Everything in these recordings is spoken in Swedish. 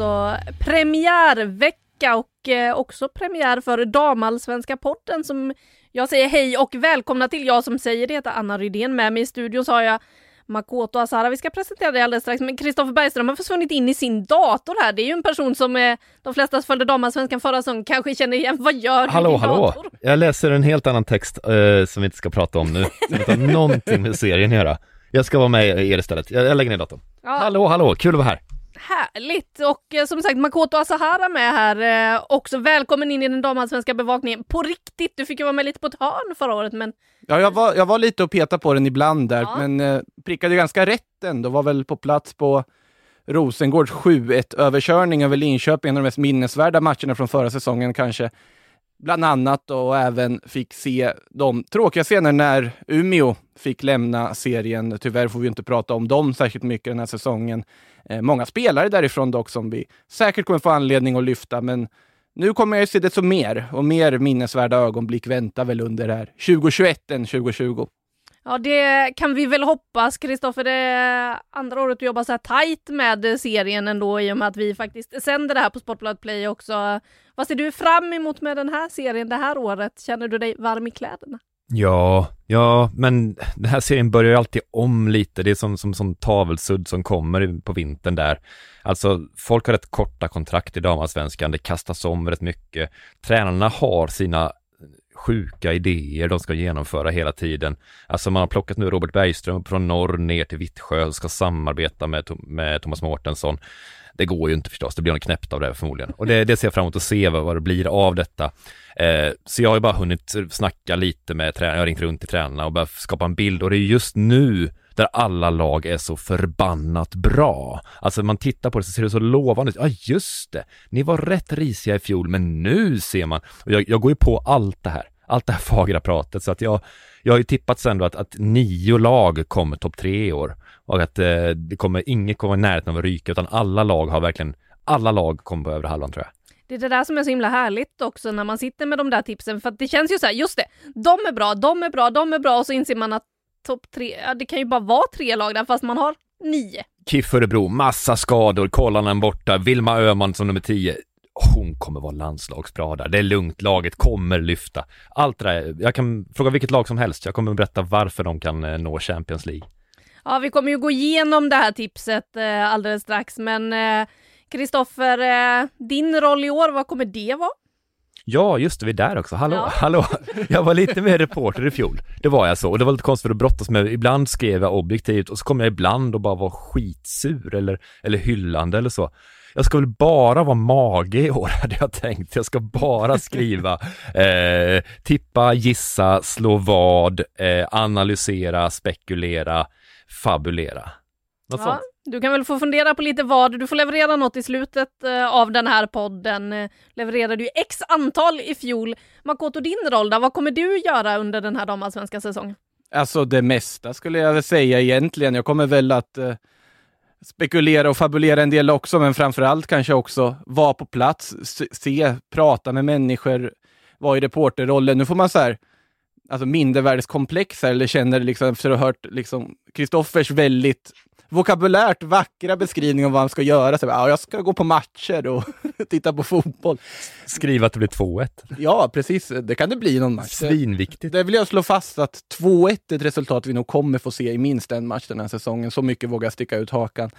alltså premiärvecka och eh, också premiär för Damallsvenska podden som jag säger hej och välkomna till. Jag som säger det heter Anna Rydén. Med mig i studion så har jag Makoto Asara. Vi ska presentera det alldeles strax. Men Kristoffer Bergström har försvunnit in i sin dator här. Det är ju en person som eh, de flesta följde damallsvenskan förra säsongen kanske känner igen. Vad gör Hallå, du hallå! dator? Jag läser en helt annan text eh, som vi inte ska prata om nu, som inte har någonting med serien att göra. Jag ska vara med er istället. Jag, jag lägger ner datorn. Ja, Hallå, hallå, kul att vara här. Härligt! Och eh, som sagt Makoto Asahara med här eh, också. Välkommen in i den damallsvenska bevakningen. På riktigt, du fick ju vara med lite på ett hörn förra året men Ja, jag var, jag var lite och petade på den ibland där, Ja. men eh, prickade ganska rätt ändå. Var väl på plats på Rosengårds 7-1-överkörning över Linköping, en av de mest minnesvärda matcherna från förra säsongen kanske. Bland annat och även fick se de tråkiga scener när Umeå fick lämna serien. Tyvärr får vi inte prata om dem särskilt mycket den här säsongen. Eh, många spelare därifrån dock som vi säkert kommer få anledning att lyfta, men nu kommer jag ju se det som mer och mer minnesvärda ögonblick väntar väl under det här 2021 än 2020. ja, det kan vi väl hoppas. Kristoffer, det är andra året du jobbar så här tajt med serien ändå i och med att vi faktiskt sänder det här på Sportbladet Play också. Vad ser du fram emot med den här serien det här året? Känner du dig varm i kläderna? Ja, ja, men den här serien börjar ju alltid om lite. Det är som, som, som tavelsudd som kommer på vintern där. Alltså, folk har rätt korta kontrakt i damallsvenskan. Det kastas om rätt mycket. Tränarna har sina sjuka idéer de ska genomföra hela tiden. Alltså man har plockat nu Robert Bergström från norr ner till Vittsjö och ska samarbeta med, med Thomas Mårtensson. Det går ju inte förstås, det blir något knäppt av det förmodligen. Och det, det ser jag fram emot att se vad, vad det blir av detta. Eh, så jag har ju bara hunnit snacka lite med tränarna, jag har ringt runt till tränarna och börjat skapa en bild och det är just nu där alla lag är så förbannat bra. Alltså man tittar på det så ser det så lovande ut. Ja just det, ni var rätt risiga i fjol men nu ser man, och jag, jag går ju på allt det här, allt det här fagra pratet så att jag, jag har ju tippat sen då att, att nio lag kommer topp tre i år och att eh, det kommer, inget kommer i närheten av att ryka utan alla lag har verkligen, alla lag kommer på övre halvan tror jag. Det är det där som är så himla härligt också när man sitter med de där tipsen för att det känns ju så här, just det, de är bra, de är bra, de är bra och så inser man att topp tre, ja det kan ju bara vara tre lag där fast man har nio. KIF Örebro, massa skador, Kollanen borta, Vilma Öhman som nummer 10. Hon kommer vara landslagsbra där. Det är lugnt, laget kommer lyfta. Allt det där, jag kan fråga vilket lag som helst. Jag kommer berätta varför de kan eh, nå Champions League. Ja, vi kommer ju gå igenom det här tipset eh, alldeles strax, men eh, Kristoffer, din roll i år, vad kommer det vara? Ja, just det, vi är där också. Hallå, Ja. hallå. Jag var lite mer reporter i fjol. Det var jag så. Och det var lite konstigt att brottas med. Ibland skrev jag objektivt och så kom jag ibland och bara var skitsur eller, eller hyllande eller så. Jag ska väl bara vara mage i år, hade jag tänkt. Jag ska bara skriva, eh, tippa, gissa, slå vad, eh, analysera, spekulera, fabulera. Något Ja, sånt du kan väl få fundera på lite vad, du får leverera något i slutet eh, av den här podden. Eh, levererade ju x antal i fjol. Makoto, din roll då? Vad kommer du göra under den här damallsvenska säsongen? Alltså det mesta skulle jag väl säga egentligen. Jag kommer väl att eh, spekulera och fabulera en del också, men framför allt kanske också vara på plats, se, se prata med människor, vara i reporterrollen. Nu får man så här, alltså mindervärdeskomplex här, eller känner liksom efter att ha hört liksom Kristoffers väldigt vokabulärt vackra beskrivning av vad han ska göra. Så, ja, jag ska gå på matcher och titta på fotboll. Skriv att det blir 2-1. Ja, precis. Det kan det bli någon match. Det- Svinviktigt. det vill jag slå fast att 2-1 är ett resultat vi nog kommer få se i minst en match den här säsongen. Så mycket vågar sticka ut hakan.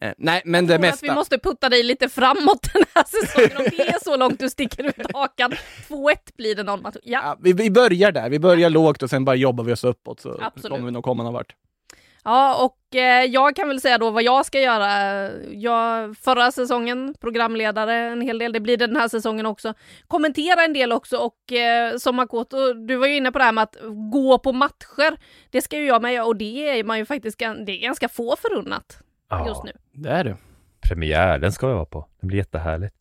Eh, nej, men det mesta. Att vi måste putta dig lite framåt den här säsongen om det är så långt du sticker ut hakan. 2-1 blir det någon match. Ja, Ja, vi, vi börjar där. Vi börjar lågt och sen bara jobbar vi oss uppåt så Absolut. kommer vi nog komma någon vart. Ja, och eh, jag kan väl säga då vad jag ska göra. Jag, förra säsongen, programledare en hel del, det blir det den här säsongen också. Kommentera en del också och eh, som Makoto, du var ju inne på det här med att gå på matcher. Det ska ju jag med och det är man ju faktiskt det är ganska få förunnat just nu. Det är det. Premiär, den ska jag vara på. Det blir jättehärligt.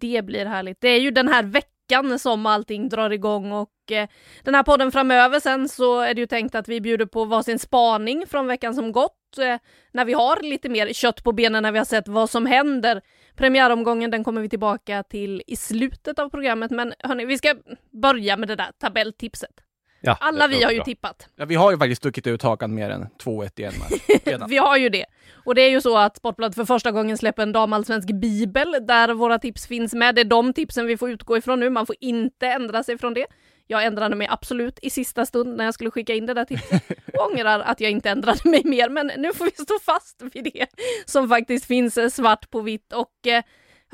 Det blir härligt. Det är ju den här veckan som allting drar igång och eh, den här podden framöver sen så är det ju tänkt att vi bjuder på varsin spaning från veckan som gått. Eh, när vi har lite mer kött på benen, när vi har sett vad som händer. Premiäromgången den kommer vi tillbaka till i slutet av programmet men hörni, vi ska börja med det där tabelltipset. Ja, Alla vi har ju bra. tippat. Ja, vi har ju faktiskt stuckit ut hakan mer än 2-1 i en match. Vi har ju det. Och det är ju så att Sportbladet för första gången släpper en damallsvensk bibel där våra tips finns med. Det är de tipsen vi får utgå ifrån nu. Man får inte ändra sig från det. Jag ändrade mig absolut i sista stund när jag skulle skicka in det där tipset. Och ångrar att jag inte ändrade mig mer, men nu får vi stå fast vid det som faktiskt finns eh, svart på vitt. Och eh,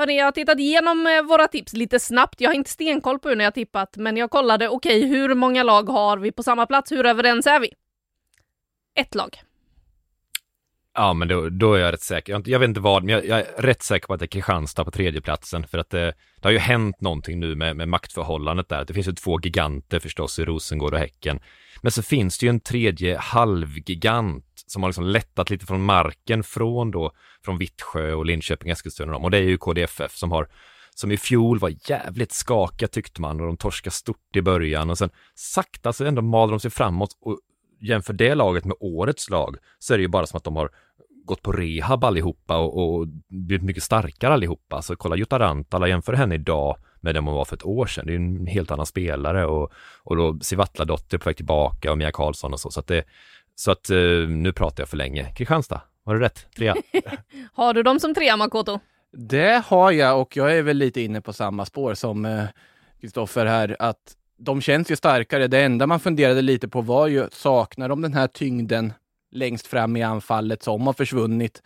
hörni, jag har tittat igenom eh, våra tips lite snabbt. Jag har inte stenkoll på hur ni har tippat, men jag kollade, okej, hur många lag har vi på samma plats? Hur överens är vi? Ett lag. Ja, men då, då är jag rätt säker. Jag, jag vet inte vad, men jag, jag är rätt säker på att det är Kristianstad på tredjeplatsen. För att det, det har ju hänt någonting nu med, med maktförhållandet där. Det finns ju två giganter förstås i Rosengård och Häcken. Men så finns det ju en tredje halvgigant som har liksom lättat lite från marken från då, från Vittsjö och Linköping, Eskilstuna och dem. Och det är ju KDFF som har som i fjol var jävligt skaka tyckte man och de torskade stort i början och sen sakta så ändå malde de sig framåt och jämför det laget med årets lag så är det ju bara som att de har gått på rehab allihopa och, och blivit mycket starkare allihopa. Så kolla Jutta Rantala, jämför henne idag med den hon var för ett år sedan. Det är en helt annan spelare och, och då Sivatla-dotter på väg tillbaka och Mia Karlsson och så. Så att, det, så att eh, nu pratar jag för länge. Kristianstad, var det rätt? Trea? Har du dem som trea, Makoto? Det har jag och jag är väl lite inne på samma spår som eh, Kristoffer här, att de känns ju starkare. Det enda man funderade lite på var ju, saknar de den här tyngden längst fram i anfallet som har försvunnit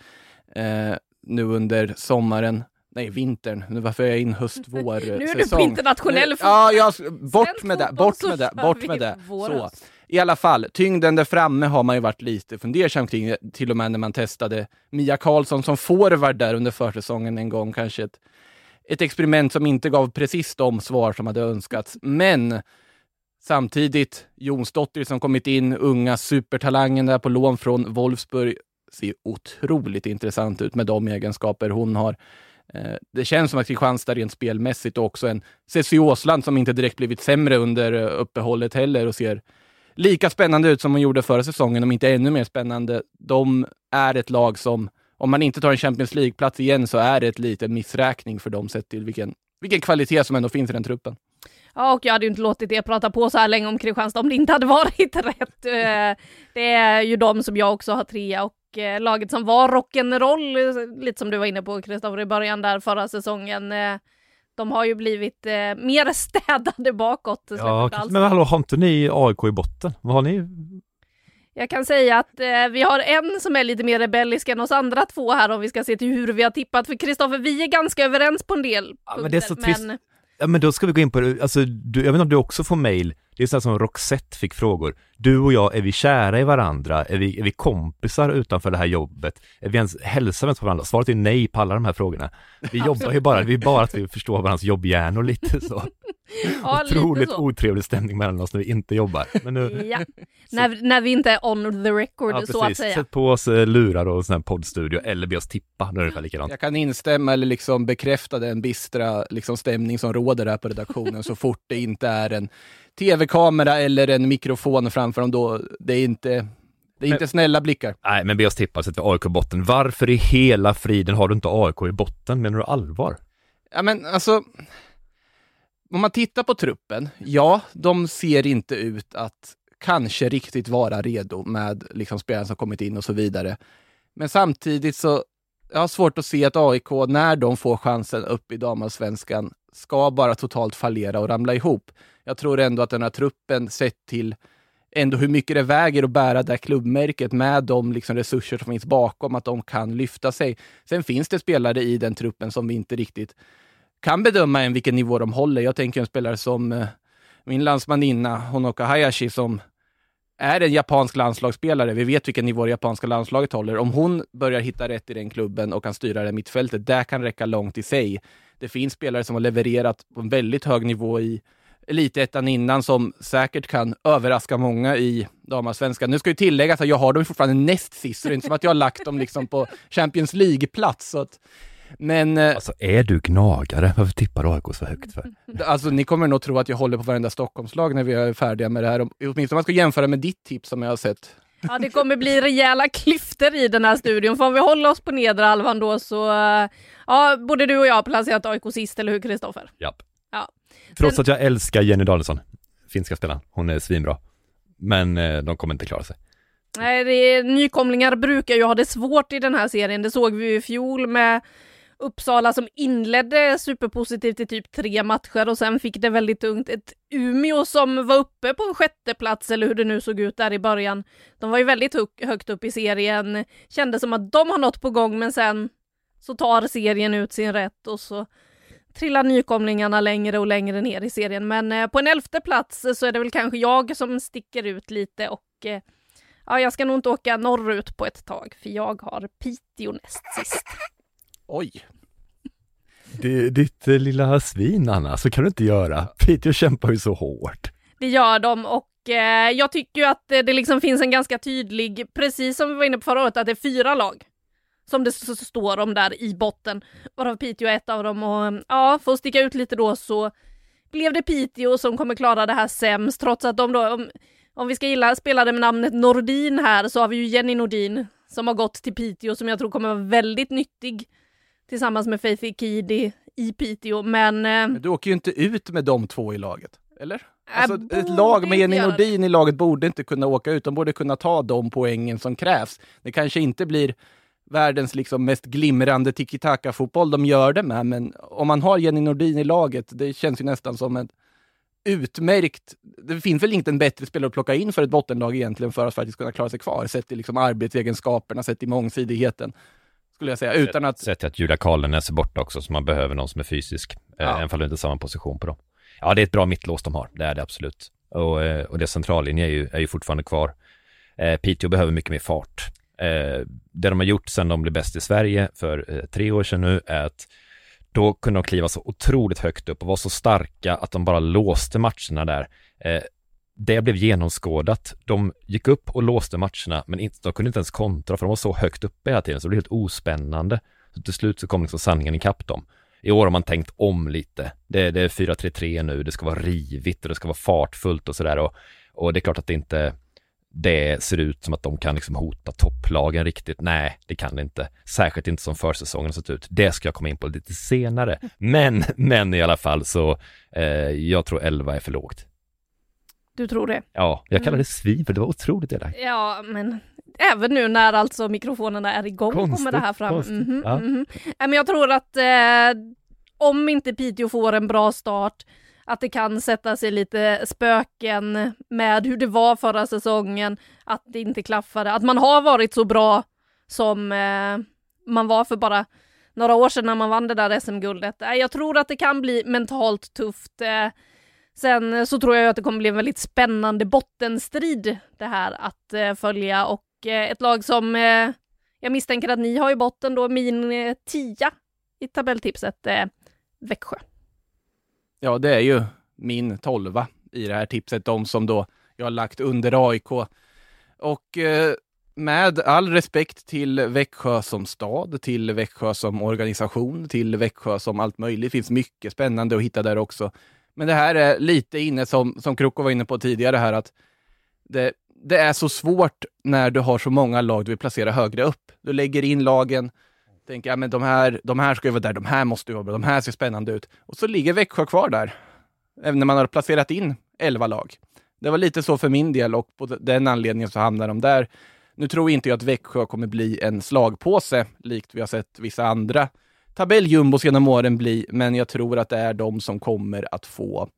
eh, nu under sommaren? Nej, vintern. Nu varför är jag in höst, vår, Nu är du på säsong. internationell Nu-. Ja, jag, bort med det, bort med det, bort med det. Så. I alla fall, tyngden där framme har man ju varit lite fundersam kring, till och med när man testade Mia Karlsson som forward där under försäsongen en gång. Kanske ett, ett experiment som inte gav precis de svar som hade önskats. Men samtidigt, Jonsdottir som kommit in, unga supertalangen där på lån från Wolfsburg, ser otroligt intressant ut med de egenskaper hon har. Eh, det känns som att Kristianstad rent spelmässigt och också en Ceci Åsland som inte direkt blivit sämre under eh, uppehållet heller och ser lika spännande ut som hon gjorde förra säsongen, om inte ännu mer spännande. De är ett lag som, om man inte tar en Champions League-plats igen, så är det ett liten missräkning för dem sett till vilken, vilken kvalitet som ändå finns i den truppen. Ja, och jag hade ju inte låtit er prata på så här länge om Kristianstad om det inte hade varit rätt. Eh, Det är ju de som jag också har trea och eh, laget som var rock'n'roll, eh, lite som du var inne på Kristoffer i början där förra säsongen. De har ju blivit mer städade bakåt. Ja, men hallå, har inte ni AIK i botten? Vad har ni? Jag kan säga att eh, vi har en som är lite mer rebellisk än oss andra två här om vi ska se till hur vi har tippat. För Kristoffer, vi är ganska överens på en del Ja, men det är så punkter, trist. Ja men då ska vi gå in på det, alltså du, jag vet inte om du också får mail, det är så som Roxette fick frågor. Du och jag, är vi kära i varandra? Är vi, är vi kompisar utanför det här jobbet? Är vi ens, hälsar vi ens på varandra? Svaret är nej på alla de här frågorna. Vi jobbar ju bara, vi är bara att vi förstår varandras jobbhjärnor lite så. Ja, lite Otroligt så. otrevlig stämning mellan oss när vi inte jobbar. Men nu, Ja, när, när vi inte är on the record ja, så att säga. Sätt på oss eh, lurar och sån här poddstudio eller be oss tippa, är det ungefär likadant. Jag kan instämma eller liksom bekräfta den bistra liksom, stämning som råder här på redaktionen så fort det inte är en tv-kamera eller en mikrofon framför dem. Då, det är inte, det är inte snälla blickar. Nej, men be oss tippa så att vi har AIK i botten. Varför i hela friden har du inte AIK i botten? Menar du allvar? Ja, men alltså, om man tittar på truppen, ja, de ser inte ut att kanske riktigt vara redo med liksom spelare som kommit in och så vidare. Men samtidigt så, jag har svårt att se att AIK, när de får chansen upp i damallsvenskan, ska bara totalt fallera och ramla ihop. Jag tror ändå att den här truppen, sett till ändå hur mycket det väger att bära det här klubbmärket med de liksom resurser som finns bakom, att de kan lyfta sig. Sen finns det spelare i den truppen som vi inte riktigt kan bedöma än vilken nivå de håller. Jag tänker en spelare som eh, min landsmaninna Honoka Hayashi som är en japansk landslagsspelare. Vi vet vilken nivå det japanska landslaget håller. Om hon börjar hitta rätt i den klubben och kan styra det mittfältet, det kan räcka långt i sig. Det finns spelare som har levererat på en väldigt hög nivå i elitettan innan som säkert kan överraska många i damallsvenskan. Nu ska ju tilläggas att jag har dem fortfarande näst sist, så det är inte som att jag har lagt dem liksom på Champions League-plats. Så att, men eh, Alltså, är du gnagare? Varför tippar du AIK så högt för? Alltså, ni kommer nog tro att jag håller på varenda Stockholmslag när vi är färdiga med det här. Åtminstone om man ska jämföra med ditt tips som jag har sett. Ja, det kommer bli rejäla klyftor i den här studion, för om vi håller oss på nedre halvan då så, eh, ja, både du och jag har placerat AIK sist, eller hur Kristoffer? Japp. Ja. Trots att jag älskar Jenny Danielsson. finska spelaren. Hon är svinbra. Men eh, de kommer inte klara sig. Nej, det är, nykomlingar brukar ju ha det svårt i den här serien. Det såg vi ju i fjol med Uppsala som inledde superpositivt i typ tre matcher och sen fick det väldigt tungt. Ett Umeå som var uppe på en sjätte plats eller hur det nu såg ut där i början. De var ju väldigt högt upp i serien, kände som att de har något på gång men sen så tar serien ut sin rätt och så trillar nykomlingarna längre och längre ner i serien. Men eh, på en elfte plats så är det väl kanske jag som sticker ut lite och eh, ja, jag ska nog inte åka norrut på ett tag för jag har Piteå näst sist. Oj! Det, ditt eh, lilla svin Anna, så kan du inte göra. Piteå kämpar ju så hårt. Det gör de och eh, jag tycker ju att det, det liksom finns en ganska tydlig, precis som vi var inne på förra året, att det är fyra lag som det står om där i botten, varav Piteå är ett av dem och ja, för att sticka ut lite då så blev det Piteå som kommer klara det här sämst, trots att de då, om, om vi ska gilla spelare med namnet Nordin här, så har vi ju Jenny Nordin som har gått till Piteå som jag tror kommer vara väldigt nyttig tillsammans med Faith Ikidi i Piteå, men... Men du åker ju inte ut med de två i laget, eller? Alltså, ett lag med Jenny Nordin i laget borde inte kunna åka ut, de borde kunna ta de poängen som krävs. Det kanske inte blir världens liksom mest glimrande tiki-taka-fotboll de gör det med, men om man har Jenny Nordin i laget, det känns ju nästan som ett utmärkt... Det finns väl inte en bättre spelare att plocka in för ett bottenlag egentligen för att faktiskt kunna klara sig kvar, sett till liksom arbetsegenskaperna, sett till mångsidigheten. Skulle jag säga, utan att... Sett att Julia Karlnäs är borta också, så man behöver någon som är fysisk, eh, ja. även det inte är samma position på dem. Ja, det är ett bra mittlås de har, det är det absolut. Och, eh, och det centrallinje är ju, är ju fortfarande kvar. Eh, Piteå behöver mycket mer fart. Eh, det de har gjort sedan de blev bäst i Sverige för eh, tre år sedan nu är att då kunde de kliva så otroligt högt upp och vara så starka att de bara låste matcherna där. Eh, det blev genomskådat. De gick upp och låste matcherna, men inte, de kunde inte ens kontra för de var så högt uppe hela tiden så det blev helt ospännande. Så till slut så kom liksom sanningen ikapp dem. I år har man tänkt om lite. Det, det är 4-3-3 nu, det ska vara rivigt och det ska vara fartfullt och sådär och, och det är klart att det inte det ser ut som att de kan liksom hota topplagen riktigt. Nej, det kan det inte. Särskilt inte som försäsongen har sett ut. Det ska jag komma in på lite senare. Men, men i alla fall så, eh, jag tror 11 är för lågt. Du tror det? Ja, jag kallar mm. det svin för det var otroligt elakt. Ja, men även nu när alltså mikrofonerna är igång konstigt, kommer det här fram. Mm -hmm, ja. mm -hmm. Men jag tror att eh, om inte Piteå får en bra start att det kan sätta sig lite spöken med hur det var förra säsongen, att det inte klaffade, att man har varit så bra som eh, man var för bara några år sedan när man vann det där SM-guldet. Eh, jag tror att det kan bli mentalt tufft. Eh, sen eh, så tror jag att det kommer bli en väldigt spännande bottenstrid det här att eh, följa och eh, ett lag som eh, jag misstänker att ni har i botten då, min eh, tia i tabelltipset, eh, Växjö. Ja, det är ju min tolva i det här tipset, de som då jag har lagt under AIK. Och eh, med all respekt till Växjö som stad, till Växjö som organisation, till Växjö som allt möjligt. Det finns mycket spännande att hitta där också. Men det här är lite inne som, som Kroko var inne på tidigare här, att det, det är så svårt när du har så många lag du vill placera högre upp. Du lägger in lagen, tänker ja, men de här, de här ska ju vara där, de här måste ju vara bra, de här ser spännande ut. Och så ligger Växjö kvar där, även när man har placerat in elva lag. Det var lite så för min del och på den anledningen så hamnar de där. Nu tror inte jag att Växjö kommer bli en slagpåse, likt vi har sett vissa andra tabelljumbos genom åren bli, men jag tror att det är de som kommer att få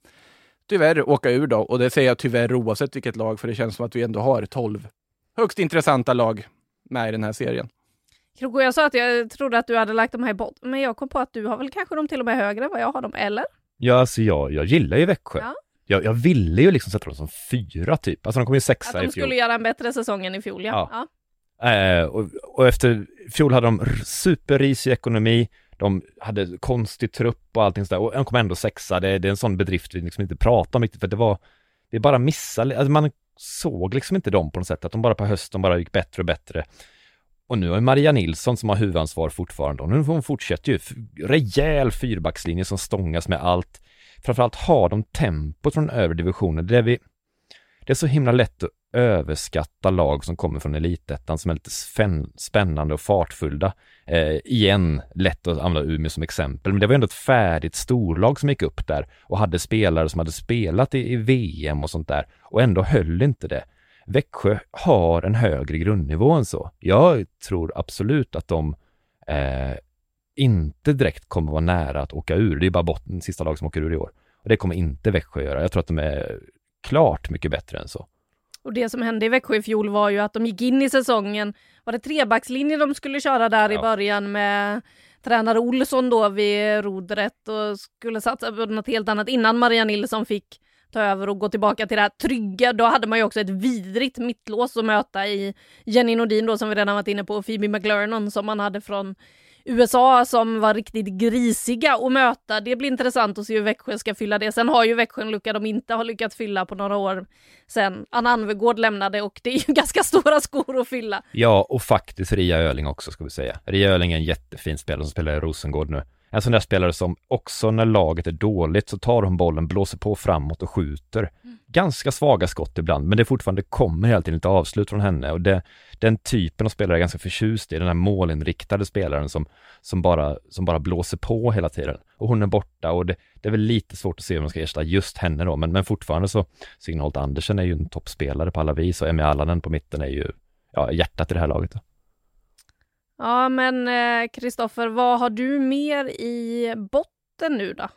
tyvärr åka ur då. Och det säger jag tyvärr oavsett vilket lag, för det känns som att vi ändå har tolv högst intressanta lag med i den här serien. Krogo, jag sa att jag trodde att du hade lagt dem här i botten, men jag kom på att du har väl kanske dem till och med högre än vad jag har dem, eller? Ja, alltså jag, jag gillar ju Växjö. Ja. Jag, jag ville ju liksom sätta dem som fyra typ. Alltså de kom ju sexa i fjol. Att de skulle göra en bättre säsong än i fjol, ja. ja. ja. Eh, och, och, efter fjol hade de superrisig ekonomi, de hade konstig trupp och allting sådär och de kom ändå sexa. Det, det är en sån bedrift vi liksom inte pratar om riktigt för det var, det bara missade, alltså man såg liksom inte dem på något sätt, att de bara på hösten bara gick bättre och bättre. Och nu har Maria Nilsson som har huvudansvar fortfarande och nu hon fortsätter ju rejäl fyrbackslinje som stångas med allt. Framförallt har de tempot från övre divisionen. Det är vi det är så himla lätt att överskatta lag som kommer från elitettan som är lite spännande och fartfulla. Eh, igen, lätt att använda Umeå som exempel, men det var ändå ett färdigt storlag som gick upp där och hade spelare som hade spelat i, i VM och sånt där och ändå höll inte det. Växjö har en högre grundnivå än så. Jag tror absolut att de eh, inte direkt kommer vara nära att åka ur. Det är bara botten, sista lag som åker ur i år. Och det kommer inte Växjö göra. Jag tror att de är klart mycket bättre än så. Och det som hände i Växjö i fjol var ju att de gick in i säsongen, var det trebackslinje de skulle köra där ja. i början med tränare Olsson då vid rodret och skulle satsa på något helt annat innan Maria Nilsson fick ta över och gå tillbaka till det här trygga. Då hade man ju också ett vidrigt mittlås att möta i Jenny Nordin då som vi redan varit inne på och Phoebe McLernon som man hade från USA som var riktigt grisiga att möta. Det blir intressant att se hur Växjö ska fylla det. Sen har ju Växjö en lucka de inte har lyckats fylla på några år sen Anna Anvegård lämnade och det är ju ganska stora skor att fylla. Ja, och faktiskt Ria Öling också ska vi säga. Ria Öling är en jättefin spelare som spelar i Rosengård nu. En sån där spelare som också när laget är dåligt så tar hon bollen, blåser på framåt och skjuter. Ganska svaga skott ibland, men det fortfarande kommer hela tiden lite avslut från henne och det, den typen av spelare är ganska förtjust i, den här målinriktade spelaren som, som, bara, som bara blåser på hela tiden. Och hon är borta och det, det är väl lite svårt att se hur man ska ersätta just henne då, men, men fortfarande så, Signalt Andersen är ju en toppspelare på alla vis och Emmy Allanen på mitten är ju ja, hjärtat i det här laget. Då. Ja, men eh, Kristoffer, eh, vad har du mer i botten nu då?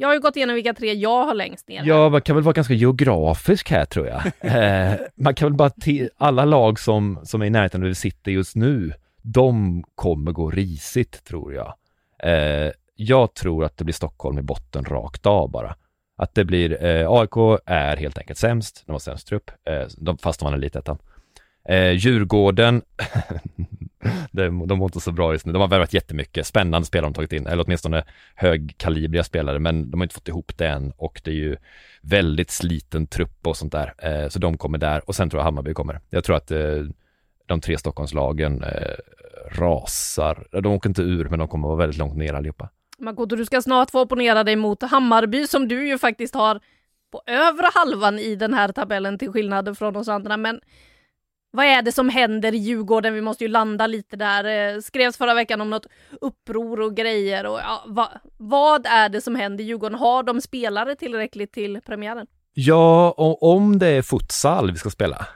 Jag har ju gått igenom vilka tre jag har längst ner. Ja, man kan väl vara ganska geografisk här tror jag. eh, man kan väl bara till alla lag som, som är i närheten där vi sitter just nu, de kommer gå risigt tror jag. Eh, jag tror att det blir Stockholm i botten rakt av bara. Att det blir, eh, AIK är helt enkelt sämst, de har sämst trupp, eh, de, fast de vann elitettan. Eh, Djurgården, de, de mår inte så bra just nu. De har värvat jättemycket, spännande spelare de tagit in, eller åtminstone högkalibriga spelare, men de har inte fått ihop det än och det är ju väldigt sliten trupp och sånt där. Eh, så de kommer där och sen tror jag Hammarby kommer. Jag tror att eh, de tre Stockholmslagen eh, rasar. De åker inte ur, men de kommer vara väldigt långt ner allihopa. Makoto, du ska snart få opponera dig mot Hammarby som du ju faktiskt har på övre halvan i den här tabellen till skillnad från oss andra. Men vad är det som händer i Djurgården? Vi måste ju landa lite där. Eh, skrevs förra veckan om något uppror och grejer. Och ja, va, vad är det som händer i Djurgården? Har de spelare tillräckligt till premiären? Ja, och om det är futsal vi ska spela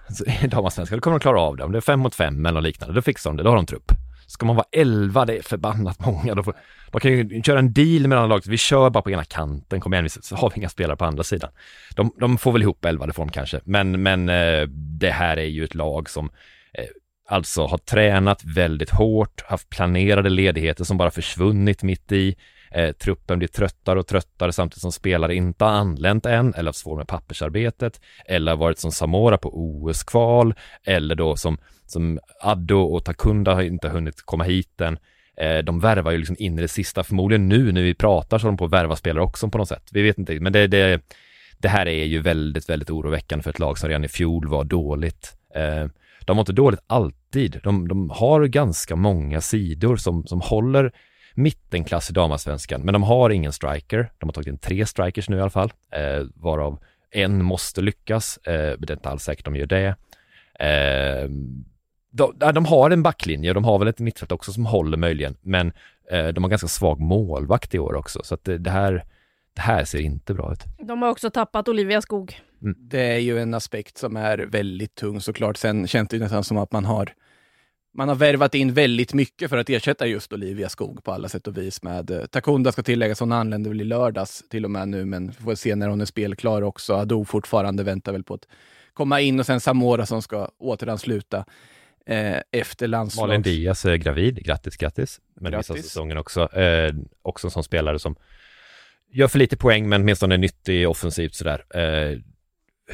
i damallsvenskan, då kommer de klara av det. Om det är fem mot fem eller liknande, då fixar de det. Då har de trupp. Ska man vara elva, det är förbannat många. Då får, de kan ju köra en deal med andra laget. Vi kör bara på ena kanten, kom igen, så har vi inga spelare på andra sidan. De, de får väl ihop elva, det får de kanske. Men, men eh, det här är ju ett lag som eh, alltså har tränat väldigt hårt, haft planerade ledigheter som bara försvunnit mitt i. Eh, truppen blir tröttare och tröttare samtidigt som spelare inte har anlänt än eller haft svårt med pappersarbetet eller varit som Samora på OS-kval eller då som, som Addo och Takunda har inte hunnit komma hit än. Eh, de värvar ju liksom in i det sista, förmodligen nu när vi pratar så håller de på att värva spelare också på något sätt. Vi vet inte, men det, det, det här är ju väldigt, väldigt oroväckande för ett lag som redan i fjol var dåligt. Eh, de var inte dåligt alltid. De, de har ganska många sidor som, som håller mittenklass i damallsvenskan, men de har ingen striker. De har tagit in tre strikers nu i alla fall, eh, varav en måste lyckas. Eh, det är inte alls säkert de gör det. Eh, de, de, har en backlinje de har väl ett mittfält också som håller möjligen, men eh, de har ganska svag målvakt i år också, så att det, det, här, det här ser inte bra ut. De har också tappat Olivia Skog. Mm. Det är ju en aspekt som är väldigt tung såklart. Sen känns det nästan som att man har man har värvat in väldigt mycket för att ersätta just Olivia Skog på alla sätt och vis. Med eh, Takunda ska tilläggas, hon anländer väl i lördags till och med nu, men vi får se när hon är spelklar också. Ado fortfarande väntar väl på att komma in och sen Samora som ska återansluta eh, efter landslags... Malin Diaz är gravid, grattis, grattis. Men grattis. vissa säsongen också. Eh, också som spelare som gör för lite poäng, men åtminstone är nyttig offensivt sådär. Eh,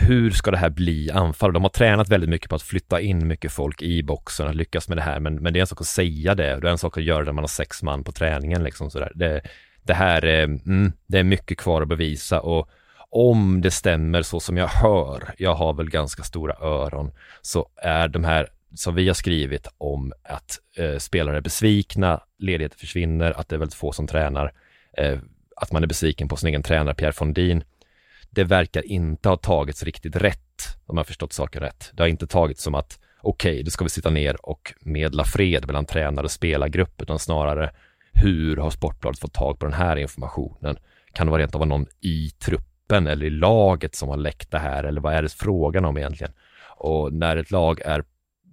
hur ska det här bli anfall? De har tränat väldigt mycket på att flytta in mycket folk i boxen, att lyckas med det här, men, men det är en sak att säga det det är en sak att göra det när man har sex man på träningen liksom sådär. Det, det här är, mm, det är mycket kvar att bevisa och om det stämmer så som jag hör, jag har väl ganska stora öron, så är de här som vi har skrivit om att eh, spelare är besvikna, ledigheter försvinner, att det är väldigt få som tränar, eh, att man är besviken på sin egen tränare Pierre Fondin det verkar inte ha tagits riktigt rätt, om jag har förstått saken rätt. Det har inte tagits som att okej, okay, då ska vi sitta ner och medla fred mellan tränare och spelargrupp, utan snarare hur har Sportbladet fått tag på den här informationen? Kan det vara rent av någon i truppen eller i laget som har läckt det här eller vad är det frågan om egentligen? Och när ett lag är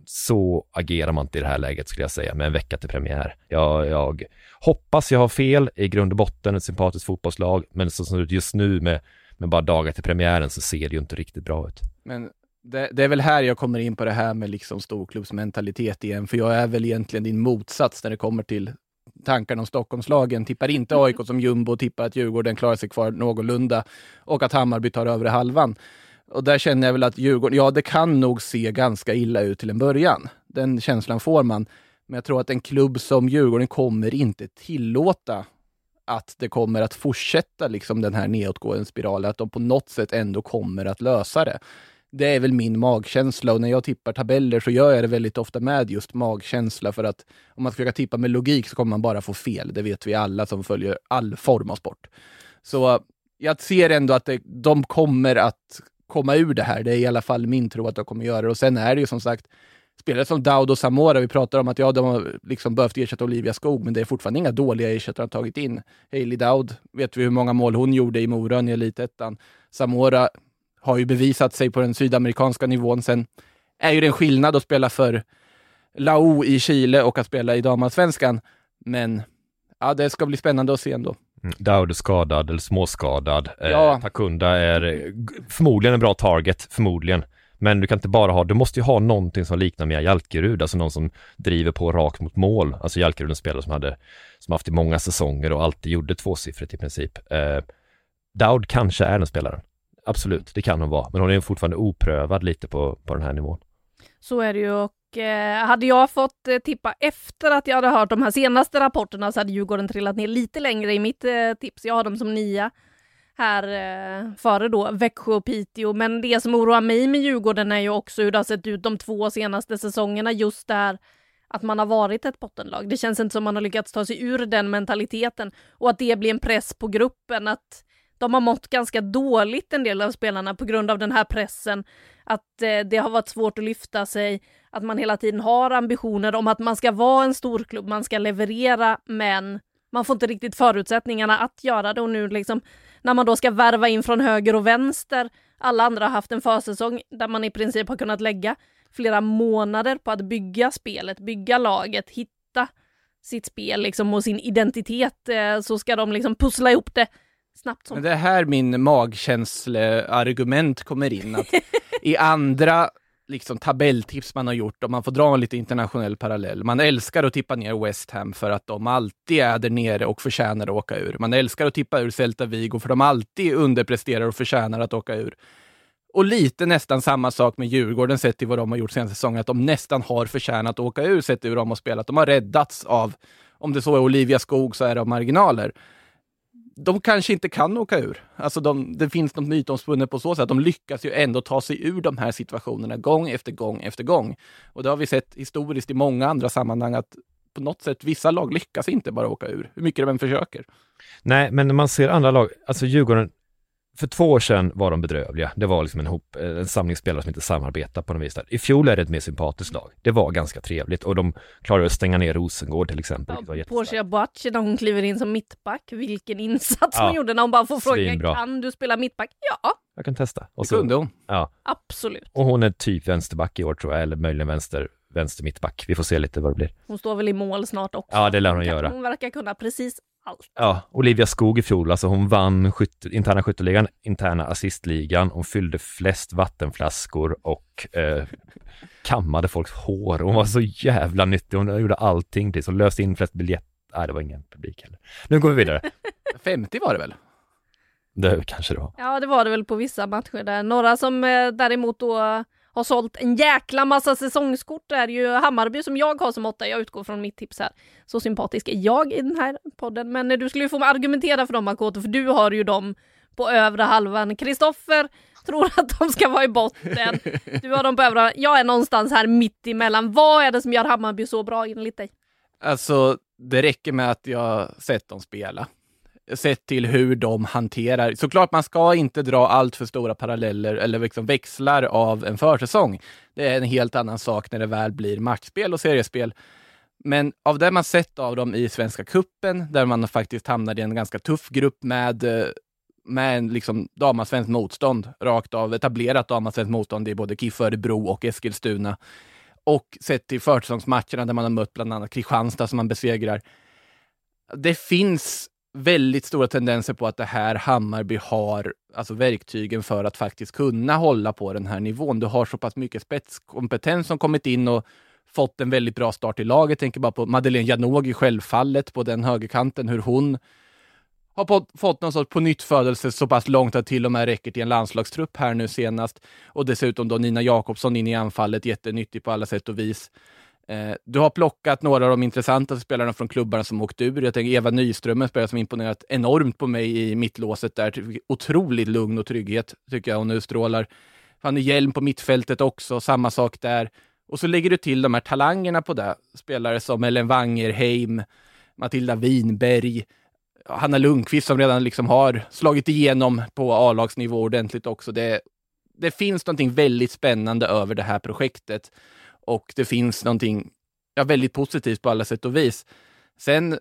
så agerar man inte i det här läget skulle jag säga med en vecka till premiär. Jag, jag hoppas jag har fel i grund och botten, ett sympatiskt fotbollslag, men så som det just nu med, med bara dagar till premiären så ser det ju inte riktigt bra ut. Men det, det, är väl här jag kommer in på det här med liksom storklubbsmentalitet igen, för jag är väl egentligen din motsats när det kommer till tankarna om Stockholmslagen. Tippar inte AIK som jumbo, tippar att Djurgården klarar sig kvar någorlunda och att Hammarby tar över halvan. Och där känner jag väl att Djurgården, ja det kan nog se ganska illa ut till en början. Den känslan får man. Men jag tror att en klubb som Djurgården kommer inte tillåta att det kommer att fortsätta liksom den här nedåtgående spiralen, att de på något sätt ändå kommer att lösa det. Det är väl min magkänsla och när jag tippar tabeller så gör jag det väldigt ofta med just magkänsla för att om man ska tippa med logik så kommer man bara få fel. Det vet vi alla som följer all form av sport. Så eh, jag ser ändå att det, de kommer att komma ur det här. Det är i alla fall min tro att de kommer göra det. Och sen är det ju som sagt spelare som Daud och Samora, vi pratar om att ja, de har liksom behövt ersätta Olivia Skog, men det är fortfarande inga dåliga ersättare de tagit in. Hailey Daud, vet vi hur många mål hon gjorde i Mora i Elitettan. Samora har ju bevisat sig på den sydamerikanska nivån. Sen är ju det en skillnad att spela för Lao i Chile och att spela i damallsvenskan. Men ja, det ska bli spännande att se ändå. Mm. Daud är skadad eller småskadad. Eh, ja. Eh, Takunda är förmodligen en bra target, förmodligen. Men du kan inte bara ha, du måste ju ha någonting som liknar Mia Jalkerud, alltså någon som driver på rakt mot mål. Alltså Jalkerud en spelare som hade, som haft i många säsonger och alltid gjorde tvåsiffrigt i princip. Eh, Daud kanske är den spelaren. Absolut, det kan hon vara, men hon är fortfarande oprövad lite på, på den här nivån. Så är det ju och eh, hade jag fått eh, tippa efter att jag hade hört de här senaste rapporterna så hade Djurgården trillat ner lite längre i mitt eh, tips. Jag har dem som nia här eh, före då Växjö och Piteå. Men det som oroar mig med Djurgården är ju också hur det har sett ut de två senaste säsongerna just där att man har varit ett bottenlag. Det känns inte som man har lyckats ta sig ur den mentaliteten och att det blir en press på gruppen att de har mått ganska dåligt en del av spelarna på grund av den här pressen. Att eh, det har varit svårt att lyfta sig, att man hela tiden har ambitioner om att man ska vara en storklubb, man ska leverera, men man får inte riktigt förutsättningarna att göra det och nu liksom när man då ska värva in från höger och vänster. Alla andra har haft en försäsong där man i princip har kunnat lägga flera månader på att bygga spelet, bygga laget, hitta sitt spel liksom och sin identitet eh, så ska de liksom pussla ihop det snabbt som... Men det är här min magkänsleargument kommer in. Att I andra liksom, tabelltips man har gjort, om man får dra en lite internationell parallell. Man älskar att tippa ner West Ham för att de alltid är där nere och förtjänar att åka ur. Man älskar att tippa ur Celta Vigo för de alltid underpresterar och förtjänar att åka ur. Och lite nästan samma sak med Djurgården sett till vad de har gjort senaste säsongen, att de nästan har förtjänat att åka ur sett till hur de har spelat. De har räddats av, om det så är Olivia Skog så är det av marginaler de kanske inte kan åka ur. Alltså de, det finns något mytomspunnet på så sätt. De lyckas ju ändå ta sig ur de här situationerna gång efter gång efter gång. Och det har vi sett historiskt i många andra sammanhang att på något sätt, vissa lag lyckas inte bara åka ur, hur mycket de än försöker. Nej, men när man ser andra lag, alltså Djurgården, för två år sedan var de bedrövliga. Det var liksom en, hop, eh, en samling spelare som inte samarbetar på något vis. Där. I fjol är det ett mer sympatiskt lag. Det var ganska trevligt och de klarade att stänga ner Rosengård till exempel. Ja, Portia Boachi när hon kliver in som mittback, vilken insats ja, hon gjorde när hon bara får frågan, kan du spela mittback? Ja. Jag kan testa. Och så, det kunde hon. Ja. Absolut. Och hon är typ vänsterback i år tror jag, eller möjligen vänster, vänster mittback. Vi får se lite vad det blir. Hon står väl i mål snart också. Ja, det lär hon göra. Hon verkar kunna precis allt. Ja, Olivia Skog i fjol, alltså hon vann skytte, interna skytteligan, interna assistligan, hon fyllde flest vattenflaskor och eh, kammade folks hår. Hon var så jävla nyttig, hon gjorde allting till, hon löste in flest biljetter. Nej, det var ingen publik heller. Nu går vi vidare. 50 var det väl? Det kanske det var. Ja, det var det väl på vissa matcher där. Några som eh, däremot då har sålt en jäkla massa säsongskort är ju Hammarby som jag har som åtta. Jag utgår från mitt tips här. Så sympatisk är jag i den här podden. Men eh, du skulle ju få argumentera för dem Makoto, för du har ju dem på övre halvan. Kristoffer tror att de ska vara i botten. Du har dem på övre Jag är någonstans här mitt emellan. Vad är det som gör Hammarby så bra enligt dig? Alltså, det räcker med att jag sett dem spela sett till hur de hanterar. Såklart, man ska inte dra allt för stora paralleller eller liksom växlar av en försäsong. Det är en helt annan sak när det väl blir matchspel och seriespel. Men av det man sett av dem i Svenska Kuppen där man faktiskt hamnade i en ganska tuff grupp med, eh, med en liksom damasvenskt motstånd, rakt av etablerat damasvenskt motstånd i både KIF Örebro och Eskilstuna. Och sett till försäsongsmatcherna där man har mött bland annat Kristianstad som man besegrar. Det finns väldigt stora tendenser på att det här Hammarby har alltså verktygen för att faktiskt kunna hålla på den här nivån. Du har så pass mycket spetskompetens som kommit in och fått en väldigt bra start i laget. Tänker bara på Madeleine Janogy självfallet på den högerkanten, hur hon har på, fått någon sorts pånyttfödelse så pass långt att till och med räcker till en landslagstrupp här nu senast. Och dessutom då Nina Jakobsson in i anfallet, jättenyttig på alla sätt och vis. Eh, du har plockat några av de intressanta spelarna från klubbarna som åkt ur. Jag tänker Eva Nyström, en spelare som imponerat enormt på mig i mittlåset där. Otroligt lugn och trygghet tycker jag hon utstrålar. Fanny Hjelm på mittfältet också, samma sak där. Och så lägger du till de här talangerna på det. Spelare som Ellen Wangerheim, Matilda Winberg, Hanna Lundqvist som redan liksom har slagit igenom på A-lagsnivå ordentligt också. Det, det finns någonting väldigt spännande över det här projektet och det finns någonting ja, väldigt positivt på alla sätt och vis. Sen,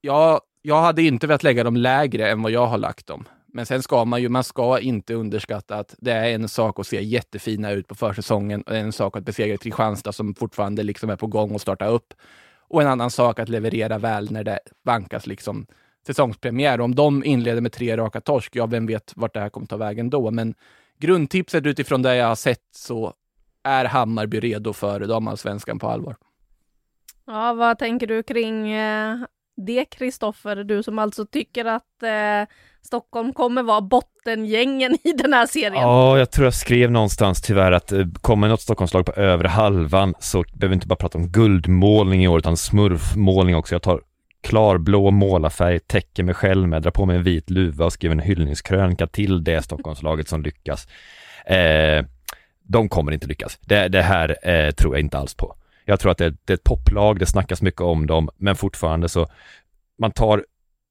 ja, jag hade inte velat lägga dem lägre än vad jag har lagt dem. Men sen ska man ju, man ska inte underskatta att det är en sak att se jättefina ut på försäsongen och en sak att besegra Kristianstad som fortfarande liksom är på gång att starta upp. Och en annan sak att leverera väl när det vankas liksom säsongspremiär. Om de inleder med tre raka torsk, ja, vem vet vart det här kommer ta vägen då? Men grundtipset utifrån det jag har sett så är Hammarby redo för damallsvenskan på allvar. Ja, vad tänker du kring eh, det Kristoffer? Du som alltså tycker att eh, Stockholm kommer vara bottengängen i den här serien. Ja, jag tror jag skrev någonstans tyvärr att eh, kommer något Stockholmslag på övre halvan så behöver vi inte bara prata om guldmålning i år utan smurfmålning också. Jag tar klarblå målarfärg, täcker mig själv med, drar på mig en vit luva och skriver en hyllningskrönika till det Stockholmslaget som lyckas. Eh, de kommer inte lyckas. Det, det här eh, tror jag inte alls på. Jag tror att det, det, är ett poplag, det snackas mycket om dem, men fortfarande så, man tar,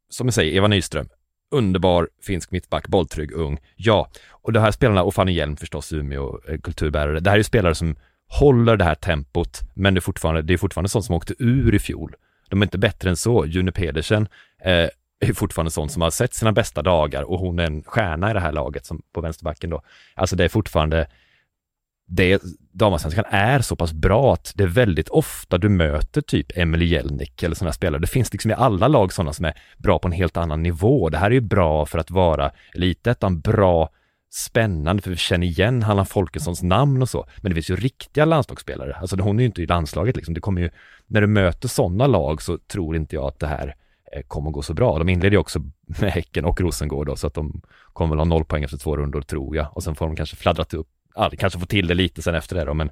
som jag säger, Eva Nyström, underbar finsk mittback, bolltrygg, ung, ja. Och de här spelarna, och Fanny Hjelm förstås, Umeå eh, kulturbärare, det här är ju spelare som håller det här tempot, men det är fortfarande, det är fortfarande sånt som åkte ur i fjol. De är inte bättre än så. June Pedersen eh, är fortfarande sån som har sett sina bästa dagar och hon är en stjärna i det här laget som på vänsterbacken då. Alltså det är fortfarande det, damallsvenskan är så pass bra att det är väldigt ofta du möter typ Emily Jelnik eller sådana spelare. Det finns liksom i alla lag sådana som är bra på en helt annan nivå. Det här är ju bra för att vara elitettan, bra, spännande för vi känner igen Hanna Folkessons namn och så. Men det finns ju riktiga landslagsspelare. Alltså hon är ju inte i landslaget liksom. Det kommer ju, när du möter sådana lag så tror inte jag att det här eh, kommer att gå så bra. De inleder ju också med Häcken och Rosengård då, så att de kommer väl ha noll poäng efter två rundor tror jag. Och sen får de kanske fladdrat upp ja, kanske få till det lite sen efter det då, men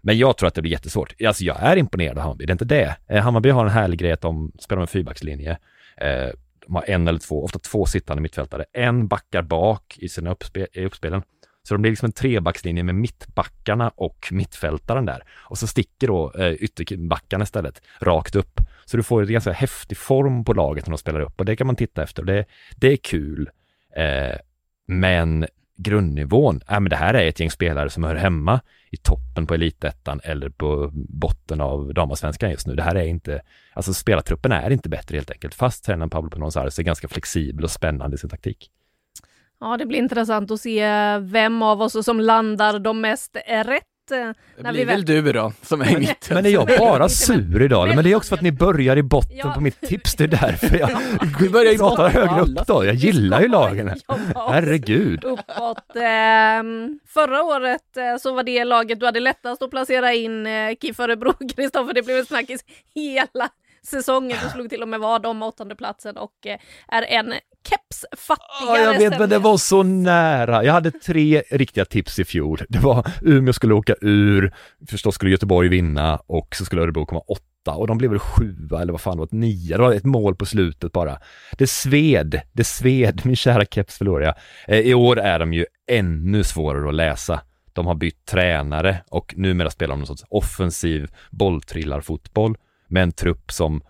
men jag tror att det blir jättesvårt. Alltså jag är imponerad av Hammarby, det är inte det. Eh, Hammarby har en härlig grej att de spelar med fyrbackslinje. Eh, de har en eller två, ofta två sittande mittfältare. En backar bak i sina uppspe i uppspelen. Så de blir liksom en trebackslinje med mittbackarna och mittfältaren där. Och så sticker då eh, ytterbackarna istället rakt upp. Så du får en ganska häftig form på laget när de spelar upp och det kan man titta efter. Det, det är kul. Eh, men grundnivån, äh, men det här är ett gäng spelare som hör hemma i toppen på elitettan eller på botten av damallsvenskan just nu. Det här är inte, alltså spelartruppen är inte bättre helt enkelt, fast tränaren Pablo Pinozares är ganska flexibel och spännande i sin taktik. Ja, det blir intressant att se vem av oss som landar de mest rätt det blir vi väl du då, som är i mitten. Men är jag bara sur idag? Men det är också för att ni börjar i botten ja. på mitt tips, det är därför jag vi börjar i botten högre upp då. Jag gillar ju lagen. Herregud. Uppåt. Eh, förra året eh, så var det laget du hade lättast att placera in eh, KIF Örebro, Kristoffer. Det blev en snackis hela säsongen. Du slog till och med vad om åttondeplatsen och eh, är en kepsfattigare. Ja, jag vet, men det var så nära. Jag hade tre riktiga tips i fjol. Det var Umeå skulle åka ur, förstås skulle Göteborg vinna och så skulle Örebro komma åtta och de blev väl sjua eller vad fan det var, nia. Det var ett mål på slutet bara. Det sved, det sved, min kära keps förlorade jag. Eh, I år är de ju ännu svårare att läsa. De har bytt tränare och numera spelar de någon sorts offensiv bolltrillarfotboll med en trupp som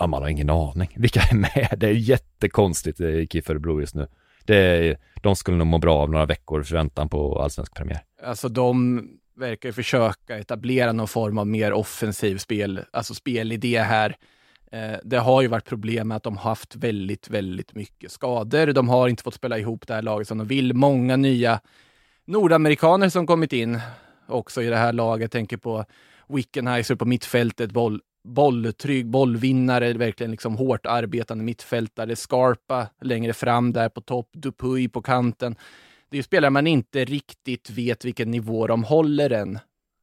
Ja, man har ingen aning. Vilka är med? Det är jättekonstigt i KIF Örebro just nu. Det är, de skulle nog må bra av några veckor väntan på allsvensk premiär. Alltså de verkar ju försöka etablera någon form av mer offensiv spel, alltså spelidé här. Eh, det har ju varit problem med att de har haft väldigt, väldigt mycket skador. De har inte fått spela ihop det här laget som de vill. Många nya nordamerikaner som kommit in också i det här laget. Jag tänker på Wickenheiser på mittfältet, boll, bolltrygg, bollvinnare, verkligen liksom hårt arbetande mittfältare. Scarpa längre fram där på topp, Dupuy på kanten. Det är spelare man inte riktigt vet vilken nivå de håller än,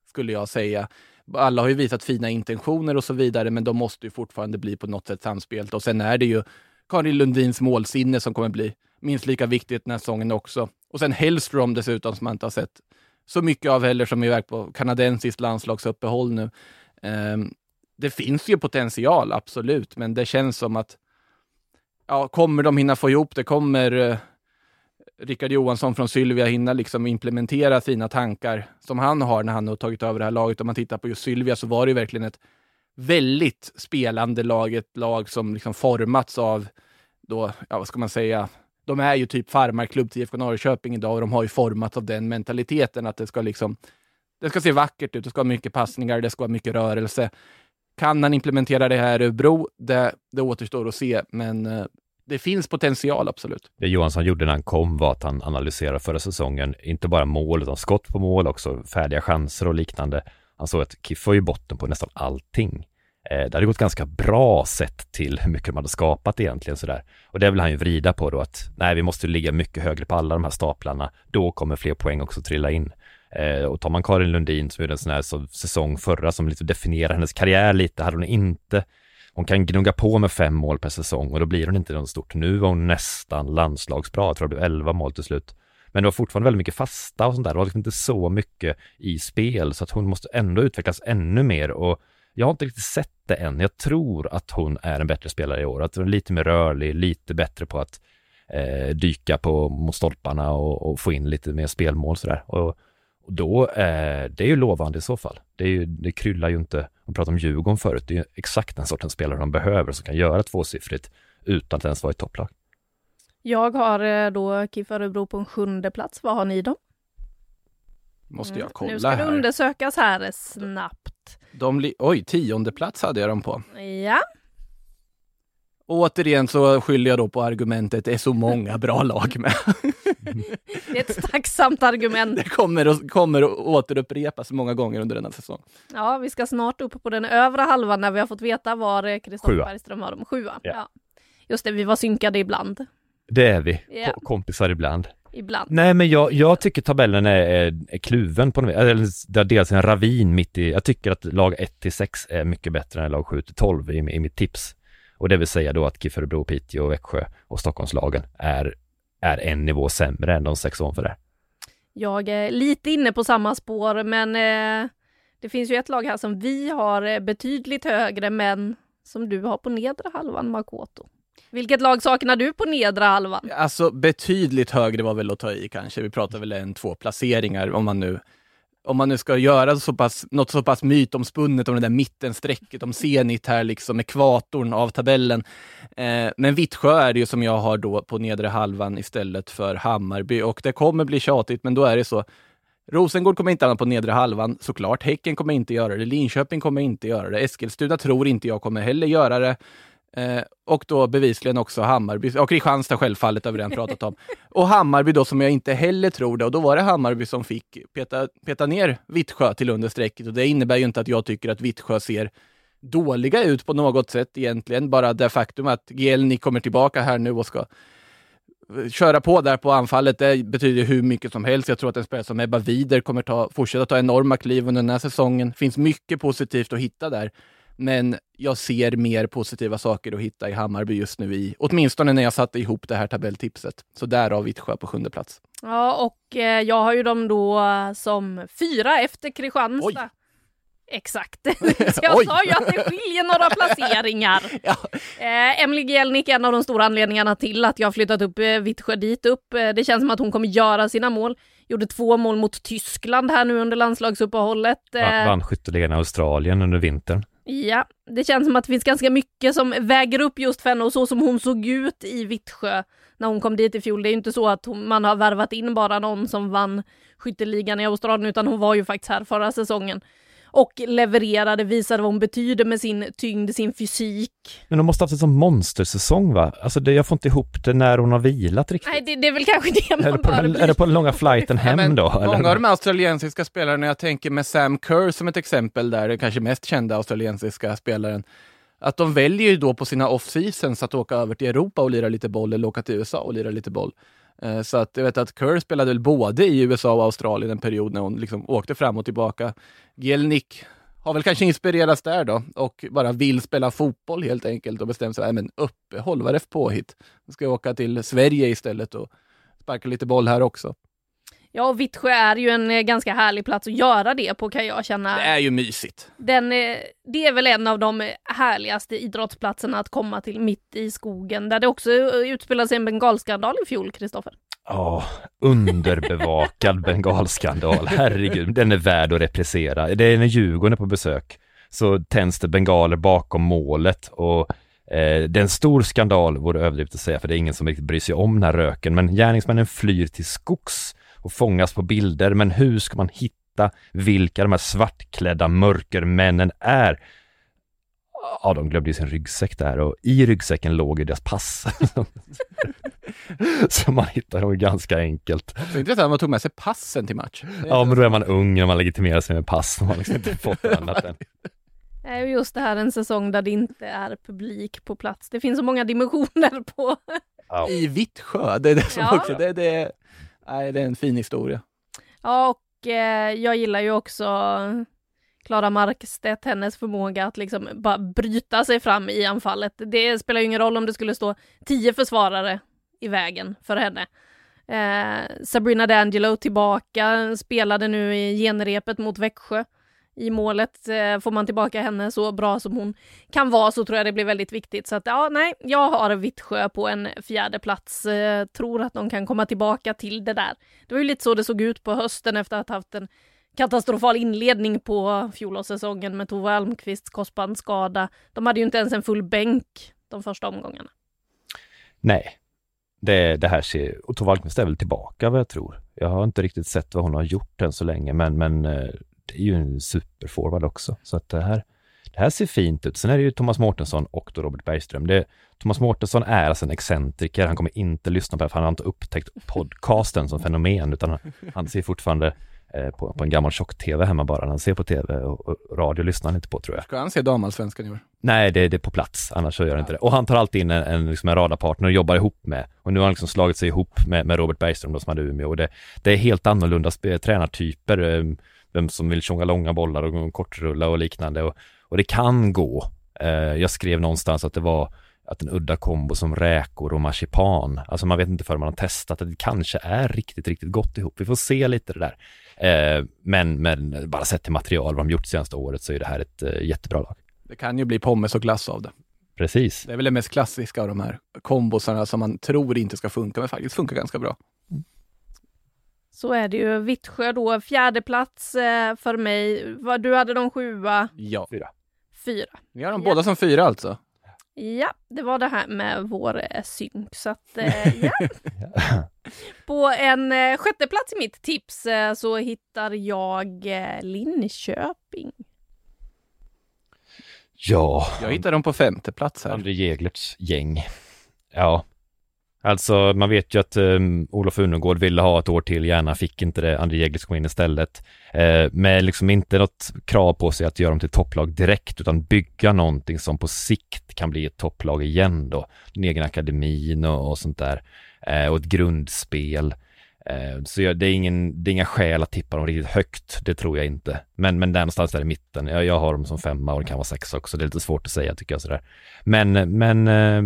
skulle jag säga. Alla har ju visat fina intentioner och så vidare, men de måste ju fortfarande bli på något sätt samspelt. Och sen är det ju Karin Lundins målsinne som kommer bli minst lika viktigt den här säsongen också. Och sen Hellström dessutom, som man inte har sett så mycket av heller, som är iväg på kanadensiskt landslagsuppehåll nu. Um, det finns ju potential, absolut, men det känns som att ja, kommer de hinna få ihop det? Kommer eh, Rickard Johansson från Sylvia hinna liksom implementera sina tankar som han har när han har tagit över det här laget? Om man tittar på just Sylvia så var det ju verkligen ett väldigt spelande lag, ett lag som liksom formats av då, ja vad ska man säga, de är ju typ farmarklubb till IFK Norrköping idag och de har ju formats av den mentaliteten att det ska liksom, det ska se vackert ut, det ska vara mycket passningar, det ska vara mycket rörelse. Kan han implementera det här eh, i Örebro? Det, det återstår att se, men eh, det finns potential, absolut. Det Johansson gjorde när han kom var att han analyserade förra säsongen, inte bara mål, utan skott på mål också, färdiga chanser och liknande. Han såg att KIF var ju botten på nästan allting. Eh, det hade gått ganska bra sett till hur mycket de hade skapat egentligen sådär. Och det vill han ju vrida på då att nej, vi måste ligga mycket högre på alla de här staplarna. Då kommer fler poäng också trilla in. Eh, och tar man Karin Lundin som gjorde en sån här så, säsong förra som lite definierar hennes karriär lite, hade hon inte hon kan gnugga på med fem mål per säsong och då blir hon inte något stort. Nu var hon nästan landslagsbra, jag tror det blev elva mål till slut. Men det var fortfarande väldigt mycket fasta och sånt där. Det var liksom inte så mycket i spel så att hon måste ändå utvecklas ännu mer och jag har inte riktigt sett det än. Jag tror att hon är en bättre spelare i år, att hon är lite mer rörlig, lite bättre på att eh, dyka på mot stolparna och, och, få in lite mer spelmål sådär. Och, och då, eh, det är ju lovande i så fall. Det, är ju, det kryllar ju inte, om pratade om Djurgården förut, det är ju exakt den sortens spelare de behöver som kan göra tvåsiffrigt utan att ens vara i topplag. Jag har eh, då KIF Örebro på en sjunde plats. Vad har ni då? Måste jag kolla här. Nu ska här. det undersökas här snabbt. De oj, tionde plats hade jag dem på. Ja. återigen så skyller jag då på argumentet, det är så många bra lag med. det är ett tacksamt argument. Det kommer att, kommer att återupprepas många gånger under denna säsong. Ja, vi ska snart upp på den övre halvan när vi har fått veta var Kristoffer Bergström har dem. Sjua. Ja. ja. Just det, vi var synkade ibland. Det är vi, ja. kompisar ibland. Ibland. Nej men jag, jag tycker tabellen är, är, är kluven på något vis. Det är dels en ravin mitt i, jag tycker att lag 1 till 6 är mycket bättre än lag 7 till 12 i, i mitt tips. Och det vill säga då att KIF Örebro, Piteå, Växjö och Stockholmslagen är, är en nivå sämre än de sex ovanför där. Jag är lite inne på samma spår, men eh, det finns ju ett lag här som vi har eh, betydligt högre, men som du har på nedre halvan, Makoto. Vilket lag saknar du på nedre halvan? Alltså betydligt högre var väl att ta i kanske. Vi pratar väl en, två placeringar om man nu om man nu ska göra så pass, något så pass mytomspunnet om det där mittenstrecket, om Zenit här, liksom ekvatorn av tabellen. Eh, men Vittsjö är det ju som jag har då på nedre halvan istället för Hammarby och det kommer bli tjatigt, men då är det så. Rosengård kommer inte hamna på nedre halvan såklart. Häcken kommer inte göra det. Linköping kommer inte göra det. Eskilstuna tror inte jag kommer heller göra det. Eh, och då bevisligen också Hammarby, och Kristianstad självfallet har vi redan pratat om. Och Hammarby då som jag inte heller tror det, och då var det Hammarby som fick peta, peta ner Vittsjö till understrecket. Och det innebär ju inte att jag tycker att Vittsjö ser dåliga ut på något sätt egentligen. Bara det faktum att Gielny kommer tillbaka här nu och ska eh, köra på där på anfallet, det betyder hur mycket som helst. Jag tror att en spelare som Ebba Wider kommer ta, fortsätta ta enorma kliv under den här säsongen. Det finns mycket positivt att hitta där. Men jag ser mer positiva saker att hitta i Hammarby just nu, i, åtminstone när jag satte ihop det här tabelltipset. Så därav Vittsjö på sjunde plats. Ja, och eh, jag har ju dem då som fyra efter Kristianstad. Oj. Exakt. Så jag sa ju att det skiljer några placeringar. ja. eh, Emily Gielnik är en av de stora anledningarna till att jag flyttat upp eh, Vittsjö dit upp. Eh, det känns som att hon kommer göra sina mål. Gjorde två mål mot Tyskland här nu under landslagsuppehållet. Eh, vann skytteligan i Australien under vintern. Ja, det känns som att det finns ganska mycket som väger upp just för henne och så som hon såg ut i Vittsjö när hon kom dit i fjol. Det är ju inte så att hon, man har värvat in bara någon som vann skytteligan i Australien, utan hon var ju faktiskt här förra säsongen och levererade, visade vad hon betyder med sin tyngd, sin fysik. Men hon måste ha haft en sån monstersäsong va? Alltså det, jag får inte ihop det när hon har vilat riktigt. Nej, det, det är väl kanske det man är det, på, den, är det på den långa flighten hem ja, då? Många eller? av de australiensiska spelarna, jag tänker med Sam Kerr som ett exempel där, den kanske mest kända australiensiska spelaren, att de väljer ju då på sina off-seasons att åka över till Europa och lira lite boll eller åka till USA och lira lite boll. Eh, så att jag vet att Kerr spelade väl både i USA och Australien en period när hon liksom åkte fram och tillbaka. Gelnick har väl kanske inspirerats där då och bara vill spela fotboll helt enkelt och bestämt sig, men uppehåll, vad är det för påhitt? Nu ska jag åka till Sverige istället och sparka lite boll här också. Ja, och Vittsjö är ju en eh, ganska härlig plats att göra det på kan jag känna. Det är ju mysigt. Den, eh, det är väl en av de härligaste idrottsplatserna att komma till mitt i skogen, där det också eh, utspelade sig en bengalskandal i fjol, Kristoffer. Ja, underbevakad bengalskandal. Herregud, den är värd att reprisera. Det är när Djurgården är på besök så tänds det bengaler bakom målet och eh, det är en stor skandal, vore överdrivet att säga, för det är ingen som riktigt bryr sig om den här röken. Men gärningsmännen flyr till skogs och fångas på bilder. Men hur ska man hitta vilka de här svartklädda mörkermännen är? Ja, de glömde ju sin ryggsäck där och i ryggsäcken låg ju deras pass. så man hittar dem ganska enkelt. Så intressant att man tog med sig passen till match. Ja, men då är man ung när man legitimerar sig med pass. Man har liksom inte fått annat än. är ju just det här en säsong där det inte är publik på plats. Det finns så många dimensioner på... Ja. I Vittsjö, det är det som ja. också, det, det, nej, det är en fin historia. Ja, och eh, jag gillar ju också Klara Markstedt, hennes förmåga att liksom bara bryta sig fram i anfallet. Det spelar ju ingen roll om det skulle stå tio försvarare i vägen för henne. Eh, Sabrina D'Angelo tillbaka, spelade nu i genrepet mot Växjö. I målet eh, får man tillbaka henne så bra som hon kan vara så tror jag det blir väldigt viktigt. Så att ja, nej, jag har Vittsjö på en fjärde plats. Eh, tror att de kan komma tillbaka till det där. Det var ju lite så det såg ut på hösten efter att ha haft en katastrofal inledning på fjolårssäsongen med Tove Almqvists korsbandsskada. De hade ju inte ens en full bänk de första omgångarna. Nej, det, det här ser, och Tove Almqvist är väl tillbaka vad jag tror. Jag har inte riktigt sett vad hon har gjort än så länge, men, men eh, är ju en superforward också. Så att det här, det här ser fint ut. Sen är det ju Thomas Mårtensson och då Robert Bergström. Det, Thomas Mårtensson är alltså en excentriker. Han kommer inte lyssna på det, för han har inte upptäckt podcasten som fenomen, utan han, han ser fortfarande Eh, på, på en gammal tjock-tv hemma bara. Han ser på tv och, och radio lyssnar han inte på tror jag. Ska han se damallsvenskan i år? Nej, det, det är på plats, annars så gör han inte det. Och han tar alltid in en, en, liksom en radarpartner och jobbar ihop med. Och nu har han liksom slagit sig ihop med, med Robert Bergström då, som hade Umeå. Och det, det är helt annorlunda tränartyper. Eh, vem som vill tjonga långa bollar och kortrulla och liknande. Och, och det kan gå. Eh, jag skrev någonstans att det var att en udda kombo som räkor och marsipan, alltså man vet inte förrän man har testat att det kanske är riktigt, riktigt gott ihop. Vi får se lite det där. Eh, men, men bara sett till material, vad de gjort senaste året, så är det här ett eh, jättebra lag. Det kan ju bli pommes och glass av det. Precis. Det är väl det mest klassiska av de här kombosarna som man tror inte ska funka, men faktiskt funkar ganska bra. Så är det ju. Vittsjö då, fjärde plats eh, för mig. Du hade de sjua? Ja. Fyra. Fyra. Ni har dem ja. båda som fyra alltså? Ja, det var det här med vår eh, synk. Så att, eh, ja. På en sjätte plats i mitt tips så hittar jag Linköping. Ja. Jag hittar dem på femte plats här. André Jäglerts gäng. Ja, Alltså man vet ju att um, Olof Unegård ville ha ett år till, gärna fick inte det, André Jägers kom in istället. Eh, med liksom inte något krav på sig att göra dem till topplag direkt, utan bygga någonting som på sikt kan bli ett topplag igen då. Den egen akademin och, och sånt där. Eh, och ett grundspel. Eh, så jag, det, är ingen, det är inga skäl att tippa dem riktigt högt, det tror jag inte. Men, men där någonstans där i mitten, jag, jag har dem som femma och det kan vara sex också, det är lite svårt att säga tycker jag sådär. Men, men eh,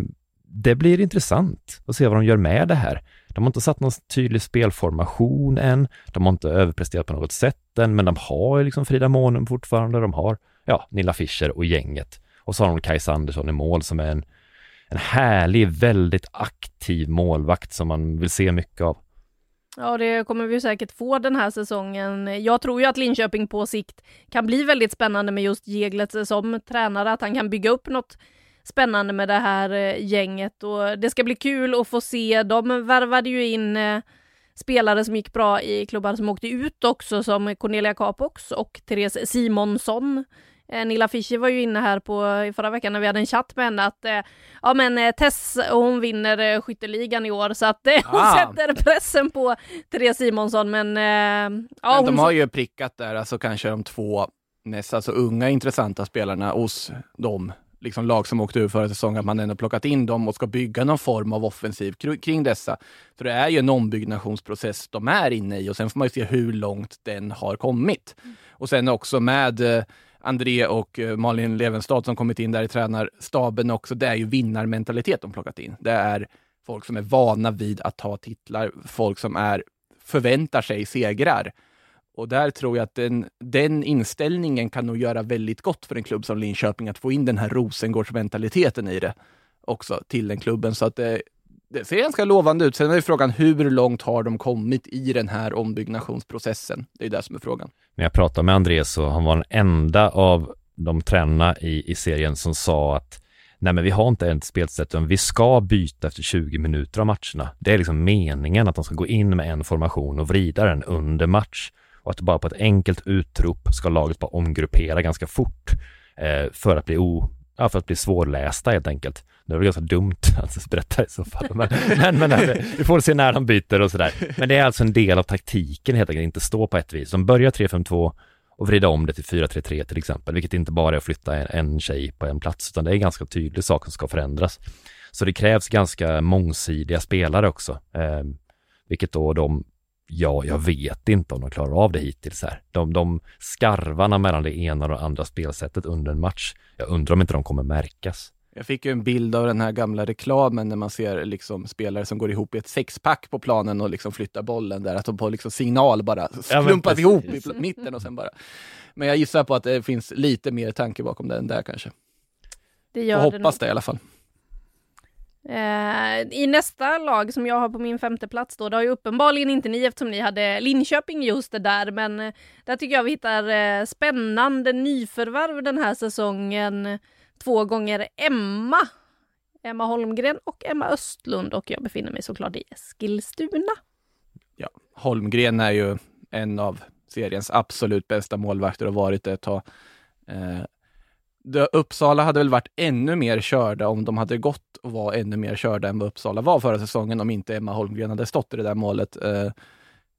det blir intressant att se vad de gör med det här. De har inte satt någon tydlig spelformation än. De har inte överpresterat på något sätt än, men de har liksom Frida Månum fortfarande. De har, ja, Nilla Fischer och gänget. Och så har de Kajsa Andersson i mål som är en, en härlig, väldigt aktiv målvakt som man vill se mycket av. Ja, det kommer vi säkert få den här säsongen. Jag tror ju att Linköping på sikt kan bli väldigt spännande med just Jeglet som tränare, att han kan bygga upp något spännande med det här eh, gänget och det ska bli kul att få se. De värvade ju in eh, spelare som gick bra i klubbar som åkte ut också, som Cornelia Capox och Therese Simonsson. Eh, Nilla Fischer var ju inne här på i förra veckan när vi hade en chatt med henne att eh, ja men Tess hon vinner eh, skytteligan i år så att eh, hon Ah. sätter pressen på Therese Simonsson men eh, ja Men hon de har ju prickat där, alltså kanske de två näst, alltså unga intressanta spelarna hos de liksom lag som åkte ur förra säsongen, att man ändå plockat in dem och ska bygga någon form av offensiv kring dessa. Så det är ju en ombyggnationsprocess de är inne i och sen får man ju se hur långt den har kommit. Och sen också med eh, André och eh, Malin Levenstad som kommit in där i tränarstaben också, det är ju vinnarmentalitet de plockat in. Det är folk som är vana vid att ta titlar, folk som är förväntar sig segrar. Och där tror jag att den, den inställningen kan nog göra väldigt gott för en klubb som Linköping, att få in den här Rosengårdsmentaliteten i det också till den klubben. Så att det, det ser ganska lovande ut. Sen är frågan hur långt har de kommit i den här ombyggnationsprocessen? Det är det som är frågan. När jag pratade med André så han var den enda av de tränarna i, i serien som sa att nej men vi har inte ett spelsätt utan vi ska byta efter 20 minuter av matcherna. Det är liksom meningen att de ska gå in med en formation och vrida den under match och att bara på ett enkelt utrop ska laget bara omgruppera ganska fort eh, för att bli o, ja, för att bli svårlästa helt enkelt. Det var ganska dumt att berätta i så fall. Men, men, men eh, vi får se när de byter och sådär. Men det är alltså en del av taktiken helt enkelt, inte stå på ett vis. De börjar 3-5-2 och vrida om det till 4-3-3 till exempel, vilket inte bara är att flytta en, en tjej på en plats, utan det är en ganska tydlig sak som ska förändras. Så det krävs ganska mångsidiga spelare också, eh, vilket då de Ja, jag vet inte om de klarar av det hittills här. De, de skarvarna mellan det ena och det andra spelsättet under en match, jag undrar om inte de kommer märkas. Jag fick ju en bild av den här gamla reklamen när man ser liksom spelare som går ihop i ett sexpack på planen och liksom flyttar bollen där, att de på liksom signal bara klumpas precis. ihop i mitten och sen bara. Men jag gissar på att det finns lite mer tanke bakom det än där kanske. det gör det hoppas det i alla fall. Eh, I nästa lag som jag har på min femte plats då, det har ju uppenbarligen inte ni eftersom ni hade Linköping just det där, men eh, där tycker jag vi hittar eh, spännande nyförvärv den här säsongen. Två gånger Emma. Emma Holmgren och Emma Östlund och jag befinner mig såklart i Eskilstuna. Ja, Holmgren är ju en av seriens absolut bästa målvakter och varit det ett tag. Eh, Uppsala hade väl varit ännu mer körda om de hade gått och var ännu mer körda än vad Uppsala var förra säsongen om inte Emma Holmgren hade stått i det där målet. Eh,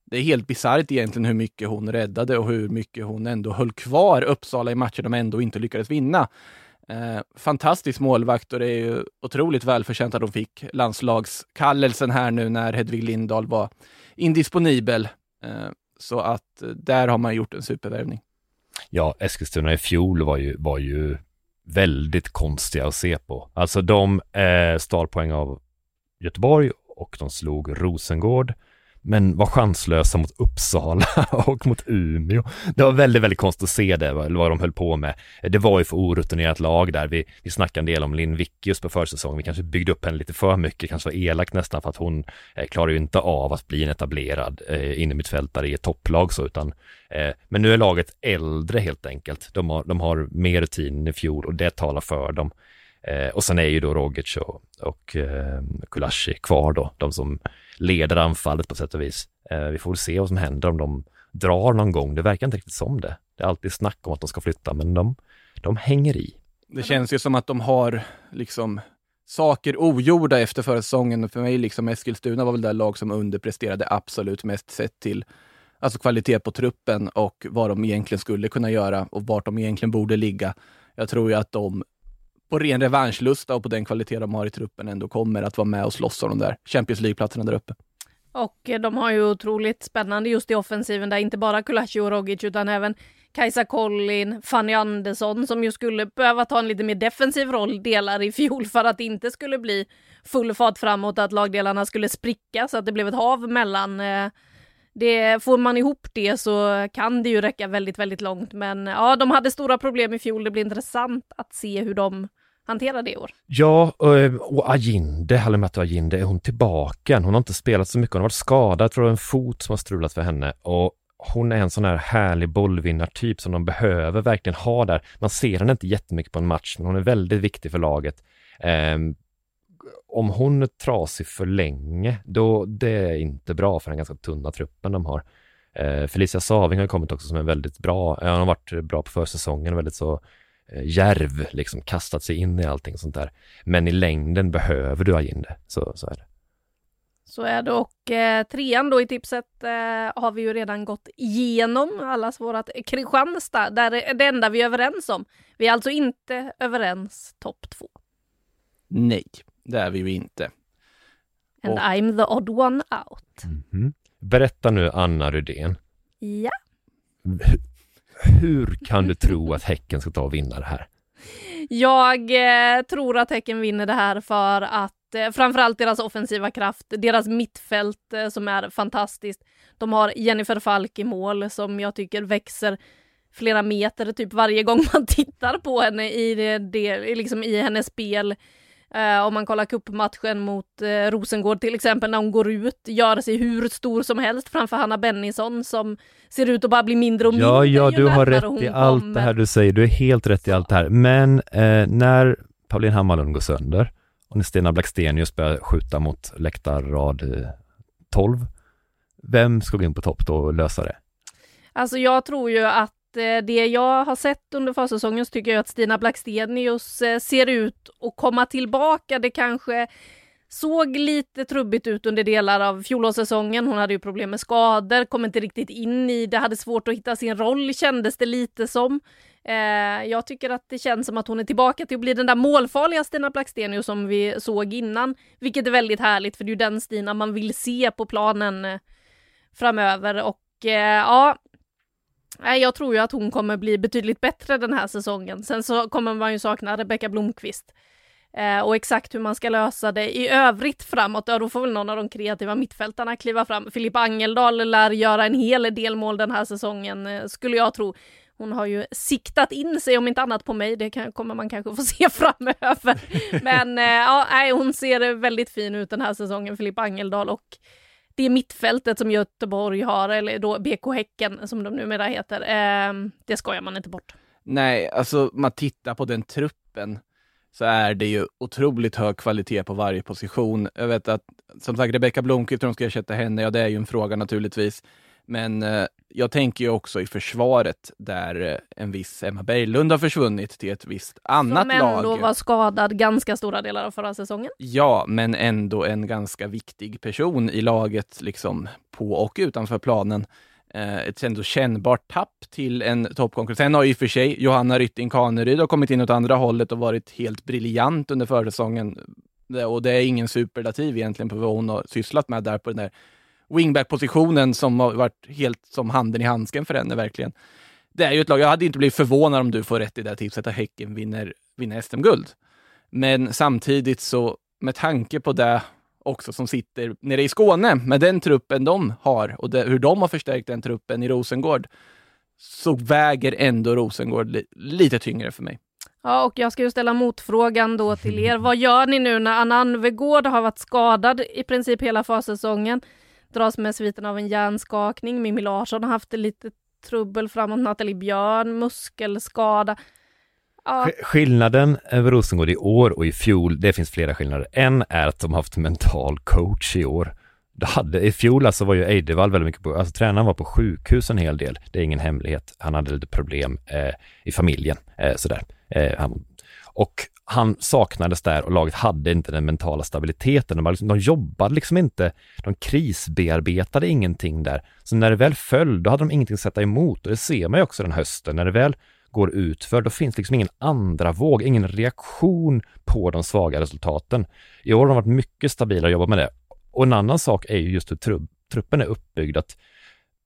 det är helt bisarrt egentligen hur mycket hon räddade och hur mycket hon ändå höll kvar Uppsala i matcher de ändå inte lyckades vinna. Eh, fantastisk målvakt och det är ju otroligt välförtjänt att de fick landslagskallelsen här nu när Hedvig Lindahl var indisponibel. Eh, så att eh, där har man gjort en supervärvning. Ja, Eskilstuna i fjol var ju, var ju väldigt konstiga att se på. Alltså de eh, stal poäng av Göteborg och de slog Rosengård. Men var chanslösa mot Uppsala och mot Umeå. Det var väldigt, väldigt konstigt att se det, vad, de höll på med. Det var ju för orutinerat lag där. Vi, vi snackade en del om Linn Vickius på försäsongen. Vi kanske byggde upp henne lite för mycket, kanske var elakt nästan för att hon eh, klarar ju inte av att bli en etablerad eh, innermittfältare i ett topplag så, utan eh, men nu är laget äldre helt enkelt. De har, de har mer rutin än i fjol och det talar för dem. Eh, och sen är ju då Rogic och, och eh, Kulashi kvar då, de som leder anfallet på sätt och vis. Eh, vi får väl se vad som händer om de drar någon gång. Det verkar inte riktigt som det. Det är alltid snack om att de ska flytta, men de, de hänger i. Det känns ju som att de har liksom saker ogjorda efter förra säsongen. För mig, liksom Eskilstuna var väl det lag som underpresterade absolut mest sett till alltså kvalitet på truppen och vad de egentligen skulle kunna göra och vart de egentligen borde ligga. Jag tror ju att de på ren revanschlusta och på den kvalitet de har i truppen ändå kommer att vara med och slåss om de där Champions League-platserna där uppe. Och eh, de har ju otroligt spännande just i offensiven där inte bara Kulashi och Rogic utan även Kajsa Collin, Fanny Andersson som ju skulle behöva ta en lite mer defensiv roll delar i fjol för att det inte skulle bli full fart framåt, att lagdelarna skulle spricka så att det blev ett hav mellan. Eh, det, får man ihop det så kan det ju räcka väldigt, väldigt långt. Men ja, de hade stora problem i fjol. Det blir intressant att se hur de hantera det i år. Ja, eh, och, Ajinde, Aginde, Halimato Aginde, är hon tillbaka? Hon har inte spelat så mycket, hon har varit skadad, jag tror det är en fot som har strulat för henne och hon är en sån här härlig bollvinnartyp som de behöver verkligen ha där. Man ser henne inte jättemycket på en match, men hon är väldigt viktig för laget. Ehm, om hon är trasig för länge, då det är inte bra för den ganska tunna truppen de har. Eh, Felicia Saving har kommit också som är väldigt bra, hon har varit bra på försäsongen, väldigt så järv, liksom kastat sig in i allting sånt där. Men i längden behöver du Aginde, så, så är det. Så är det och eh, trean då i tipset eh, har vi ju redan gått igenom allas vårat Kristianstad, där är det enda vi är överens om. Vi är alltså inte överens topp två. Nej, det är vi ju inte. And och... I'm the odd one out. Mm -hmm. Berätta nu Anna Rydén. Ja. Hur kan du tro att Häcken ska ta och vinna det här? Jag eh, tror att Häcken vinner det här för att eh, framförallt deras offensiva kraft, deras mittfält eh, som är fantastiskt. De har Jennifer Falk i mål som jag tycker växer flera meter typ varje gång man tittar på henne i, det, det liksom i hennes spel. Uh, om man kollar kuppmatchen mot uh, Rosengård till exempel när hon går ut, gör sig hur stor som helst framför Hanna Bennison som ser ut att bara bli mindre och mindre. Ja, ja, du har rätt i allt kommer. det här du säger. Du är helt rätt i allt det här. Men uh, när Pauline Hammarlund går sönder och när Stina Blackstenius börjar skjuta mot läktarrad 12, vem ska gå in på topp då och lösa det? Alltså jag tror ju att Eh, det jag har sett under försäsongen så tycker jag att Stina Blackstenius eh, ser ut att komma tillbaka. Det kanske såg lite trubbigt ut under delar av fjolårssäsongen. Hon hade ju problem med skador, kom inte riktigt in i det, hade svårt att hitta sin roll kändes det lite som. Eh, jag tycker att det känns som att hon är tillbaka till att bli den där målfarliga Stina Blackstenius som vi såg innan, vilket är väldigt härligt för det är ju den Stina man vill se på planen eh, framöver och eh, ja, Nej, jag tror ju att hon kommer bli betydligt bättre den här säsongen. Sen så kommer man ju sakna Rebecka Blomqvist. Eh, och exakt hur man ska lösa det i övrigt framåt, ja då får väl någon av de kreativa mittfältarna kliva fram. Filippa Angeldal lär göra en hel del mål den här säsongen, eh, skulle jag tro. Hon har ju siktat in sig om inte annat på mig, det kan, kommer man kanske få se framöver. Men eh, ja, nej, hon ser väldigt fin ut den här säsongen, Filippa Angeldal, och det mittfältet som Göteborg har, eller då BK Häcken som de numera heter, eh, det skojar man inte bort. Nej, alltså man tittar på den truppen så är det ju otroligt hög kvalitet på varje position. Jag vet att, som sagt, Rebecka Blomqvist, hur de ska ersätta henne, ja det är ju en fråga naturligtvis. Men eh, jag tänker ju också i försvaret där eh, en viss Emma Berglund har försvunnit till ett visst annat lag. Som ändå var skadad ganska stora delar av förra säsongen. Ja, men ändå en ganska viktig person i laget, liksom på och utanför planen. Eh, ett ändå kännbart tapp till en toppkonkurrent. Sen har ju för sig Johanna Rytting Kaneryd har kommit in åt andra hållet och varit helt briljant under försäsongen. Och det är ingen superlativ egentligen på vad hon har sysslat med där på den där wingback-positionen som har varit helt som handen i handsken för henne verkligen. Det är ju ett lag, jag hade inte blivit förvånad om du får rätt i det här tipset att Häcken vinner, vinner SM-guld. Men samtidigt så, med tanke på det också som sitter nere i Skåne, med den truppen de har och det, hur de har förstärkt den truppen i Rosengård, så väger ändå Rosengård li, lite tyngre för mig. Ja, och jag ska ju ställa motfrågan då till er. Vad gör ni nu när Anna Anvegård har varit skadad i princip hela försäsongen? Dras med sviten av en hjärnskakning. Mimmi Larsson har haft lite trubbel framåt. Nathalie Björn, muskelskada. Ja. Skillnaden över Rosengård i år och i fjol, det finns flera skillnader. En är att de har haft mental coach i år. Det hade, I fjol alltså var ju Eidevall väldigt mycket på, alltså tränaren var på sjukhus en hel del. Det är ingen hemlighet. Han hade lite problem eh, i familjen, eh, sådär. Eh, han, och han saknades där och laget hade inte den mentala stabiliteten. De, liksom, de jobbade liksom inte, de krisbearbetade ingenting där. Så när det väl föll, då hade de ingenting att sätta emot och det ser man ju också den hösten. När det väl går ut för då finns liksom ingen andra våg, ingen reaktion på de svaga resultaten. I år har de varit mycket stabila och jobbat med det. Och en annan sak är ju just hur truppen är uppbyggd, att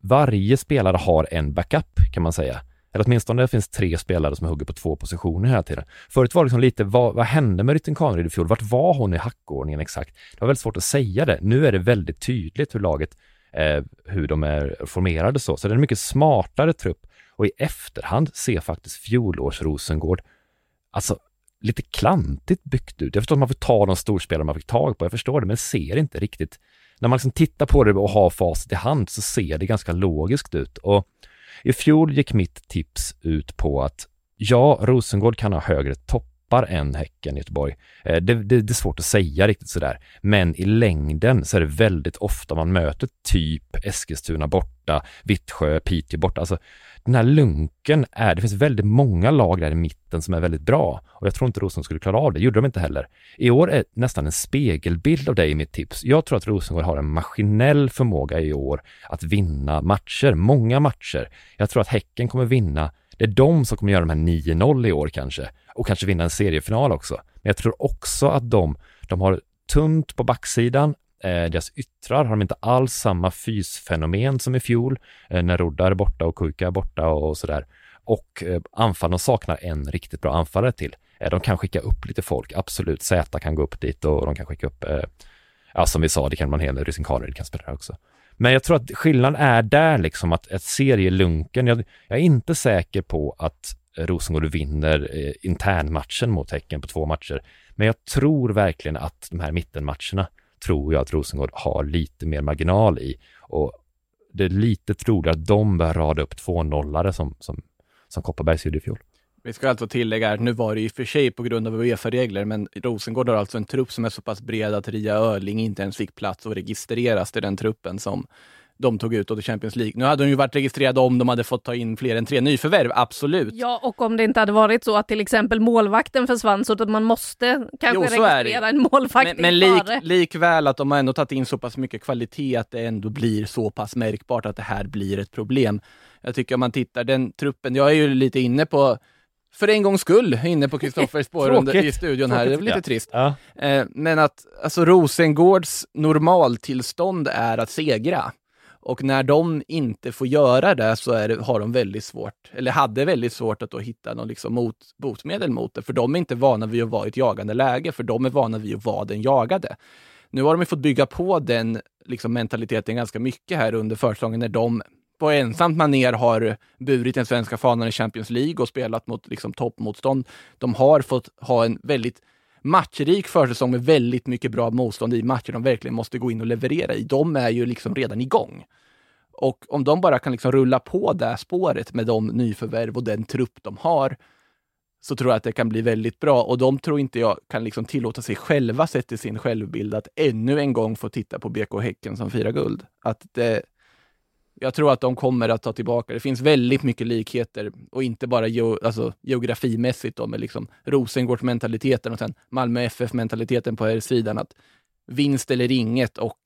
varje spelare har en backup kan man säga. Eller åtminstone det finns tre spelare som hugger på två positioner hela tiden. Förut var det liksom lite, vad, vad hände med Rytting Kaneryd i fjol? Vart var hon i hackordningen exakt? Det var väldigt svårt att säga det. Nu är det väldigt tydligt hur laget, eh, hur de är formerade så. Så det är en mycket smartare trupp. Och i efterhand ser faktiskt fjolårs Rosengård, alltså lite klantigt byggt ut. Jag förstår att man får ta de storspelare man fick tag på, jag förstår det, men ser inte riktigt när man liksom tittar på det och har facit i hand så ser det ganska logiskt ut. Och i fjol gick mitt tips ut på att ja, Rosengård kan ha högre tappar än Häcken i Göteborg. Eh, det, det, det, är svårt att säga riktigt sådär, men i längden så är det väldigt ofta man möter typ Eskilstuna borta, Vittsjö, Piteå borta. Alltså den här lunken är, det finns väldigt många lag där i mitten som är väldigt bra och jag tror inte Rosengård skulle klara av det, gjorde de inte heller. I år är nästan en spegelbild av det i mitt tips. Jag tror att Rosengård har en maskinell förmåga i år att vinna matcher, många matcher. Jag tror att Häcken kommer vinna, det är de som kommer göra de här 9-0 i år kanske och kanske vinna en seriefinal också. Men jag tror också att de, de har tunt på backsidan, Eh, deras yttrar har de inte alls samma fysfenomen som i fjol eh, när Roddar är borta och Kuka är borta och, och sådär. Och eh, anfallen saknar en riktigt bra anfallare till. Eh, de kan skicka upp lite folk, absolut. Z kan gå upp dit och de kan skicka upp, eh, ja som vi sa, det kan man hela Rysin Karin kan spela där också. Men jag tror att skillnaden är där liksom att ett serielunken, jag, jag är inte säker på att Rosengård vinner eh, internmatchen mot Häcken på två matcher. Men jag tror verkligen att de här mittenmatcherna tror jag att Rosengård har lite mer marginal i. Och det är lite troligt att de bör rada upp två nollare som, som, som Kopparbergs gjorde i fjol. Vi ska alltså tillägga att nu var det i och för sig på grund av Uefa-regler, men Rosengård har alltså en trupp som är så pass bred att Ria Öling inte ens fick plats och registreras till den truppen som de tog ut åt Champions League. Nu hade de ju varit registrerade om de hade fått ta in fler än tre nyförvärv, absolut. Ja, och om det inte hade varit så att till exempel målvakten försvann så att man måste kanske jo, registrera en målvakt Men, men lik, likväl att de har ändå tagit in så pass mycket kvalitet att det ändå blir så pass märkbart att det här blir ett problem. Jag tycker om man tittar, den truppen, jag är ju lite inne på för en gångs skull inne på Kristoffers spår i studion här. Det är lite trist. Ja. Eh, men att alltså Rosengårds normaltillstånd är att segra. Och när de inte får göra det så det, har de väldigt svårt, eller hade väldigt svårt att då hitta någon liksom mot, botemedel mot det. För de är inte vana vid att vara i ett jagande läge, för de är vana vid att vara den jagade. Nu har de fått bygga på den liksom, mentaliteten ganska mycket här under försäsongen när de på ensamt maner har burit den svenska fanan i Champions League och spelat mot liksom, toppmotstånd. De har fått ha en väldigt matchrik försäsong med väldigt mycket bra motstånd i matcher de verkligen måste gå in och leverera i. De är ju liksom redan igång. Och om de bara kan liksom rulla på det spåret med de nyförvärv och den trupp de har, så tror jag att det kan bli väldigt bra. Och de tror inte jag kan liksom tillåta sig själva, sett till sin självbild, att ännu en gång få titta på BK Häcken som firar guld. Att det, jag tror att de kommer att ta tillbaka. Det finns väldigt mycket likheter och inte bara geo, alltså, geografimässigt då, med liksom Rosengårds-mentaliteten och sen Malmö FF-mentaliteten på här sidan att vinst eller inget och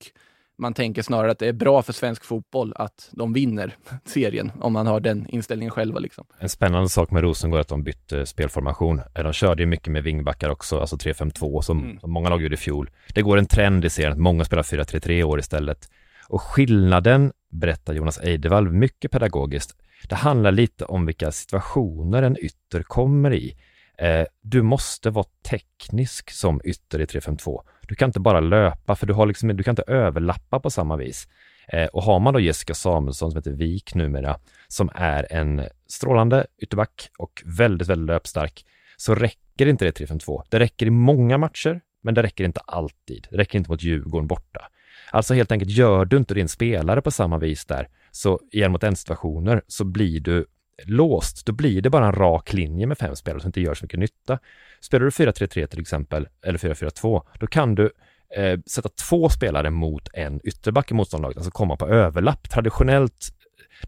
man tänker snarare att det är bra för svensk fotboll att de vinner serien om man har den inställningen själva. Liksom. En spännande sak med Rosengård är att de bytte spelformation. De körde ju mycket med vingbackar också, alltså 3-5-2 som, mm. som många lag gjorde i fjol. Det går en trend i serien att många spelar 4-3-3 år istället. Och skillnaden, berättar Jonas Eidevall mycket pedagogiskt, det handlar lite om vilka situationer en ytter kommer i. Eh, du måste vara teknisk som ytter i 352. Du kan inte bara löpa, för du, har liksom, du kan inte överlappa på samma vis. Eh, och har man då Jessica Samuelsson som heter Vik numera, som är en strålande ytterback och väldigt, väldigt löpstark, så räcker inte det 352. Det räcker i många matcher, men det räcker inte alltid. Det räcker inte mot Djurgården borta. Alltså helt enkelt, gör du inte din spelare på samma vis där, så i en mot en situationer så blir du låst. Då blir det bara en rak linje med fem spelare som inte gör så mycket nytta. Spelar du 4-3-3 till exempel, eller 4-4-2, då kan du eh, sätta två spelare mot en ytterback i motståndarlaget, alltså komma på överlapp. Traditionellt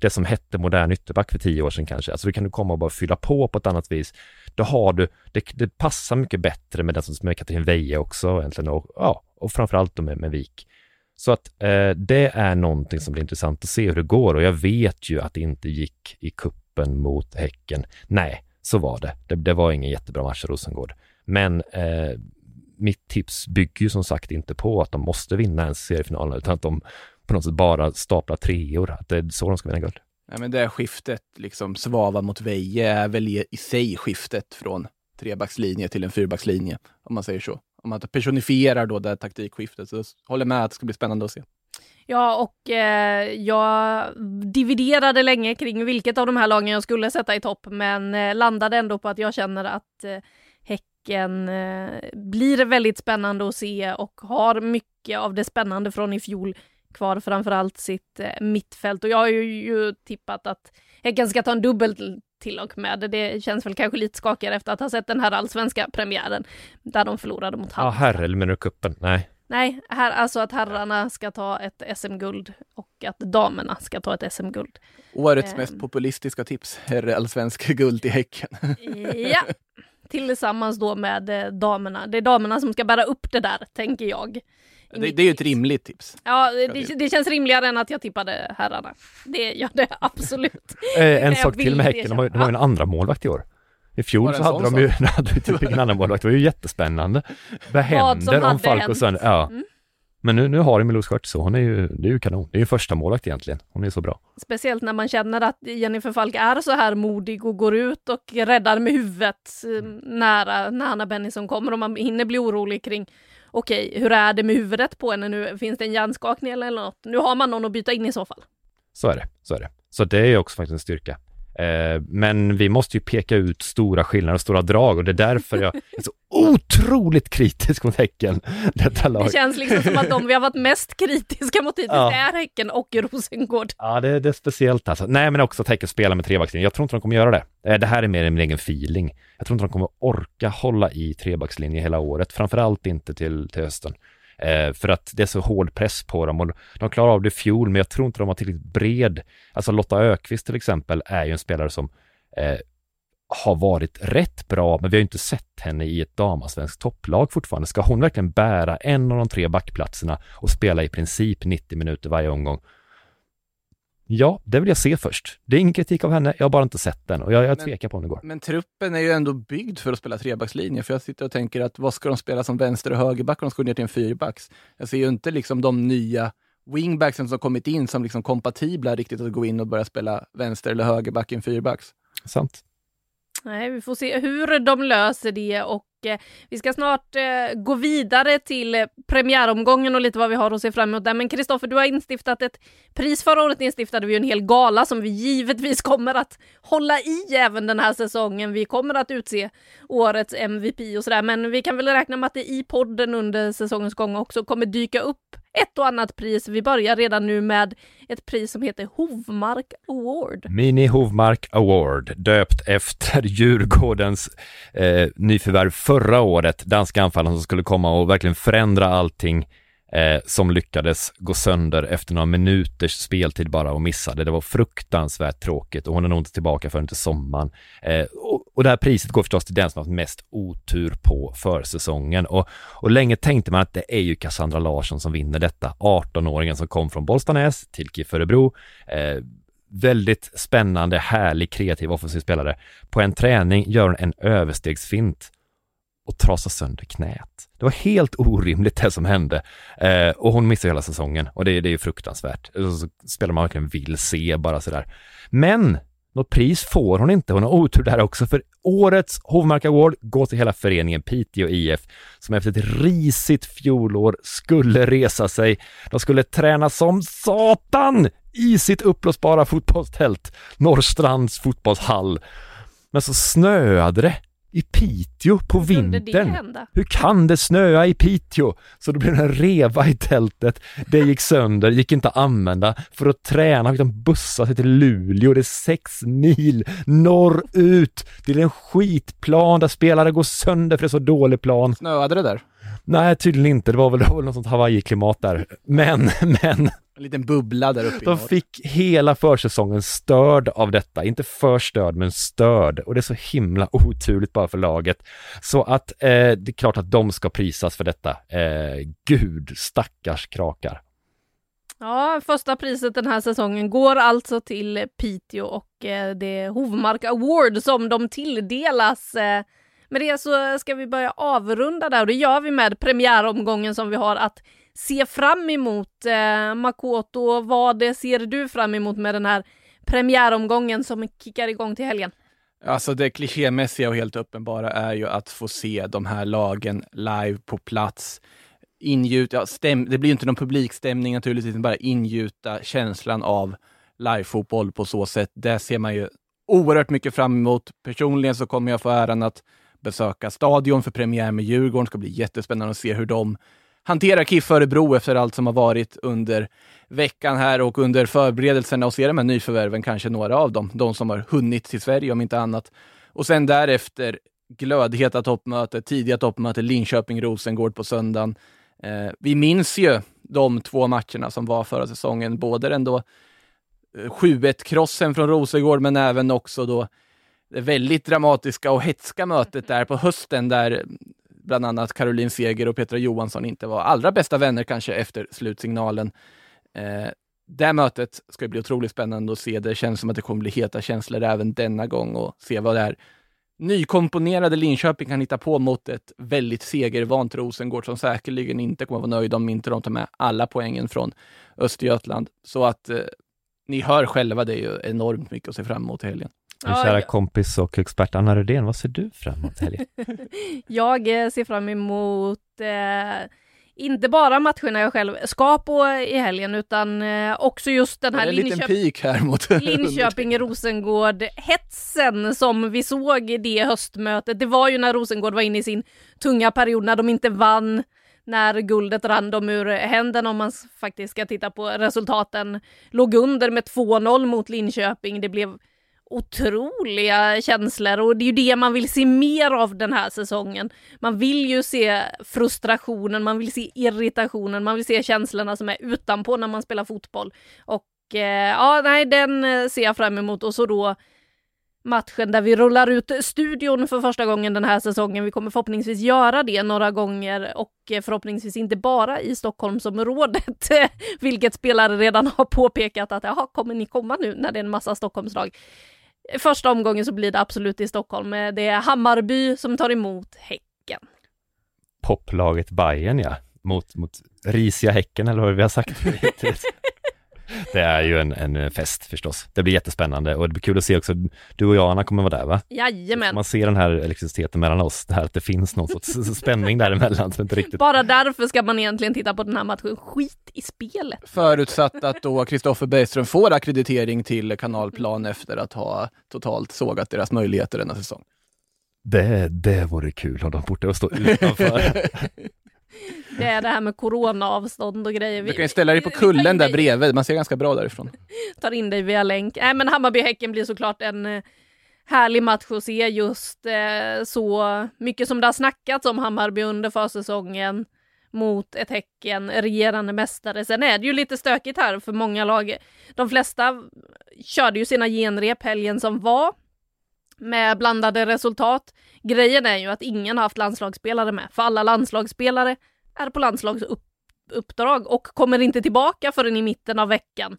det som hette modern ytterback för tio år sedan kanske. Alltså då kan du komma och bara fylla på på ett annat vis. Då har du, det, det passar mycket bättre med den som med Katrin Veje också egentligen och, ja, och framförallt då med, med Vik. Så att eh, det är någonting som blir intressant att se hur det går och jag vet ju att det inte gick i kuppen mot Häcken. Nej, så var det. Det, det var ingen jättebra match i Rosengård. Men eh, mitt tips bygger ju som sagt inte på att de måste vinna en seriefinal utan att de på något sätt bara staplar treor. Att det är så de ska vinna guld. Ja, men det skiftet, liksom Svava mot Veje, är väl i sig skiftet från trebackslinje till en fyrbackslinje, om man säger så om man personifierar då det taktikskiftet. Så håller med att det ska bli spännande att se. Ja, och eh, jag dividerade länge kring vilket av de här lagen jag skulle sätta i topp, men eh, landade ändå på att jag känner att eh, Häcken eh, blir väldigt spännande att se och har mycket av det spännande från i fjol kvar, framförallt sitt eh, mittfält. Och jag har ju, ju tippat att Häcken ska ta en dubbel till och med. Det känns väl kanske lite skakigare efter att ha sett den här allsvenska premiären där de förlorade mot Ja, Halmstad. herre, eller menar kuppen? Nej. Nej, här, alltså att herrarna ska ta ett SM-guld och att damerna ska ta ett SM-guld. Årets Ehm. mest populistiska tips, herrallsvensk guld i Häcken. Ja, tillsammans då med eh, damerna. Det är damerna som ska bära upp det där, tänker jag. Det, det är ju ett rimligt tips. Ja, det, det känns rimligare än att jag tippade herrarna. Det gör det absolut. Eh, en sak till med Häcken, de har, ju- de har ju känna. en andra målvakt i år. I fjol så en hade de ju, hade ju typ ingen annan målvakt, det var ju jättespännande. Vad händer om och sen, ja. Mm. Men nu, nu har de Milou så hon är ju, det är ju kanon. Det är ju första målvakt egentligen. Hon är så bra. Speciellt när man känner att Jennifer Falk är så här modig och går ut och räddar med huvudet eh, nära när Hanna Bennison kommer och man hinner bli orolig kring okej, hur är det med huvudet på henne nu? Finns det en hjärnskakning eller något? Nu har man någon att byta in i så fall. Så är det, så är det. Så det är också faktiskt en styrka. Eh, men vi måste ju peka ut stora skillnader och stora drag och det är därför jag är så otroligt kritisk mot Häcken, detta lag. Det känns liksom som att de vi har varit mest kritiska mot hittills Ja. är Häcken och Rosengård. Ja, det, det är speciellt alltså. Nej, men också att Häcken spelar med trebackslinjen. Jag tror inte de kommer göra det. Eh, Det här är mer min egen feeling. Jag tror inte de kommer orka hålla i trebackslinje hela året, framförallt inte till, till hösten. Eh, för att det är så hård press på dem och de klarar av det i fjol, men jag tror inte de har tillräckligt bred. Alltså Lotta Ökvist till exempel är ju en spelare som eh, har varit rätt bra, men vi har ju inte sett henne i ett damasvenskt topplag fortfarande. Ska hon verkligen bära en av de tre backplatserna och spela i princip 90 minuter varje omgång? Ja, det vill jag se först. Det är ingen kritik av henne, jag har bara inte sett den och jag, jag Men- tvekar på om det går. Men truppen är ju ändå byggd för att spela trebackslinje, för jag sitter och tänker att vad ska de spela som vänster och högerback om de ska gå ner till en fyrbacks? Jag ser ju inte liksom de nya wingbacksen som kommit in som liksom kompatibla riktigt att gå in och börja spela vänster eller högerback i en fyrbacks. Sant. Nej, vi får se hur de löser det och Eh, vi ska snart eh, gå vidare till eh, premiäromgången och lite vad vi har att se fram emot där. Men Kristoffer, du har instiftat ett pris. Förra året instiftade vi ju en hel gala som vi givetvis kommer att hålla i även den här säsongen. Vi kommer att utse årets MVP och sådär, men vi kan väl räkna med att det i podden under säsongens gång också kommer dyka upp ett och annat pris. Vi börjar redan nu med ett pris som heter Hovmark Award. Mini Hovmark Award, döpt efter Djurgårdens eh, nyförvärv förra året, danska anfallaren som skulle komma och verkligen förändra allting eh, som lyckades gå sönder efter några minuters speltid bara och missade. Det var fruktansvärt tråkigt och hon är nog inte tillbaka förrän till sommaren. Eh, och, och det här priset går förstås till den som haft mest otur på försäsongen och, och länge tänkte man att det är ju Cassandra Larsson som vinner detta, 18-åringen som kom från Bollstanäs till KIF Örebro. Eh, väldigt spännande, härlig, kreativ offensiv spelare. På en träning gör hon en överstegsfint och trasa sönder knät. Det var helt orimligt det som hände. Eh, och hon missar hela säsongen och det, det är ju fruktansvärt. Och så spelar man verkligen vill se bara sådär. Men något pris får hon inte. Hon har otur där också för årets Hovmark Award går till hela föreningen Piteå IF som efter ett risigt fjolår skulle resa sig. De skulle träna som satan i sitt uppblåsbara fotbollstält, Norrstrands fotbollshall. Men så snöade det i Piteå på Hur det vintern. Hur kan det snöa i Piteå? Så det blev en reva i tältet. Det gick sönder, gick inte att använda. För att träna fick de bussa sig till Luleå. Det är sex mil norrut till en skitplan där spelare går sönder för det är så dålig plan. Snöade det där? Nej, tydligen inte. Det var väl, det var väl något sånt Hawaii-klimat där. Men, men, En liten bubbla där uppe de fick hela försäsongen störd av detta. Inte förstörd, men störd. Och det är så himla oturligt bara för laget. Så att eh, det är klart att de ska prisas för detta. Eh, gud, stackars krakar. Ja, första priset den här säsongen går alltså till Piteå och eh, det Hovmark Award som de tilldelas. Eh, med det så ska vi börja avrunda där och det gör vi med premiäromgången som vi har att se fram emot. Eh, Makoto, vad ser du fram emot med den här premiäromgången som kickar igång till helgen? Alltså det klichémässiga och helt uppenbara är ju att få se de här lagen live på plats. Ingjuta, ja, stäm, det blir ju inte någon publikstämning naturligtvis, men bara ingjuta känslan av livefotboll på så sätt. Det ser man ju oerhört mycket fram emot. Personligen så kommer jag få äran att besöka stadion för premiär med Djurgården. Det ska bli jättespännande att se hur de hanterar KIF Örebro efter allt som har varit under veckan här och under förberedelserna och se de här nyförvärven, kanske några av dem, de som har hunnit till Sverige om inte annat. Och sen därefter glödheta toppmöte, tidiga toppmöte Linköping-Rosengård på söndagen. Eh, vi minns ju de två matcherna som var förra säsongen, både den då eh, 7-1-krossen från Rosengård, men även också då det väldigt dramatiska och hetska mötet där på hösten där bland annat Caroline Seger och Petra Johansson inte var allra bästa vänner kanske efter slutsignalen. Eh, det mötet ska bli otroligt spännande att se. Det känns som att det kommer bli heta känslor även denna gång och se vad det här nykomponerade Linköping kan hitta på mot ett väldigt segervant Rosengård som säkerligen inte kommer att vara nöjda om inte de tar med alla poängen från Östergötland. Så att eh, ni hör själva, det är ju enormt mycket att se fram emot i helgen. Min kära kompis och expert Anna Rydén, vad ser du fram emot helgen? jag eh, ser fram emot eh, inte bara matcherna jag själv ska på i helgen utan eh, också just den här Linköping-Rosengård-hetsen som vi såg i det höstmötet. Det var ju när Rosengård var inne i sin tunga period när de inte vann när guldet rann dem ur händerna om man faktiskt ska titta på resultaten. Låg under med 2-0 mot Linköping. Det blev otroliga känslor och det är ju det man vill se mer av den här säsongen. Man vill ju se frustrationen, man vill se irritationen, man vill se känslorna som är utanpå när man spelar fotboll. Och eh, ja, nej, den eh, ser jag fram emot och så då matchen där vi rullar ut studion för första gången den här säsongen. Vi kommer förhoppningsvis göra det några gånger och eh, förhoppningsvis inte bara i Stockholmsområdet, vilket spelare redan har påpekat att jaha, kommer ni komma nu när det är en massa Stockholmslag? Första omgången så blir det absolut i Stockholm. Det är Hammarby som tar emot Häcken. Poplaget Bayern ja, mot, mot risiga Häcken eller vad vi har sagt. det är ju en, en fest förstås. Det blir jättespännande och det blir kul att se också, du och jag Anna kommer vara där va? Jajamän. Man ser den här elektriciteten mellan oss, det här att det finns någon sorts spänning däremellan som inte riktigt... Bara därför ska man egentligen titta på den här matchen, skit i spelet. Förutsatt att då Kristoffer Bergström får akkreditering till kanalplan efter att ha totalt sågat deras möjligheter denna säsong. Det, det vore kul om de borde stå utanför. Det är det här med coronaavstånd och grejer. Du kan ju ställa dig på kullen där bredvid, man ser ganska bra därifrån. Tar in dig via länk. Nej men Hammarby-Häcken blir såklart en eh, härlig match att se just eh, så mycket som det har snackats om Hammarby under försäsongen mot ett Häcken, regerande mästare. Sen är det ju lite stökigt här för många lag. De flesta körde ju sina genrep helgen som var med blandade resultat. Grejen är ju att ingen har haft landslagsspelare med, för alla landslagsspelare är på landslagsuppdrag och kommer inte tillbaka förrän i mitten av veckan.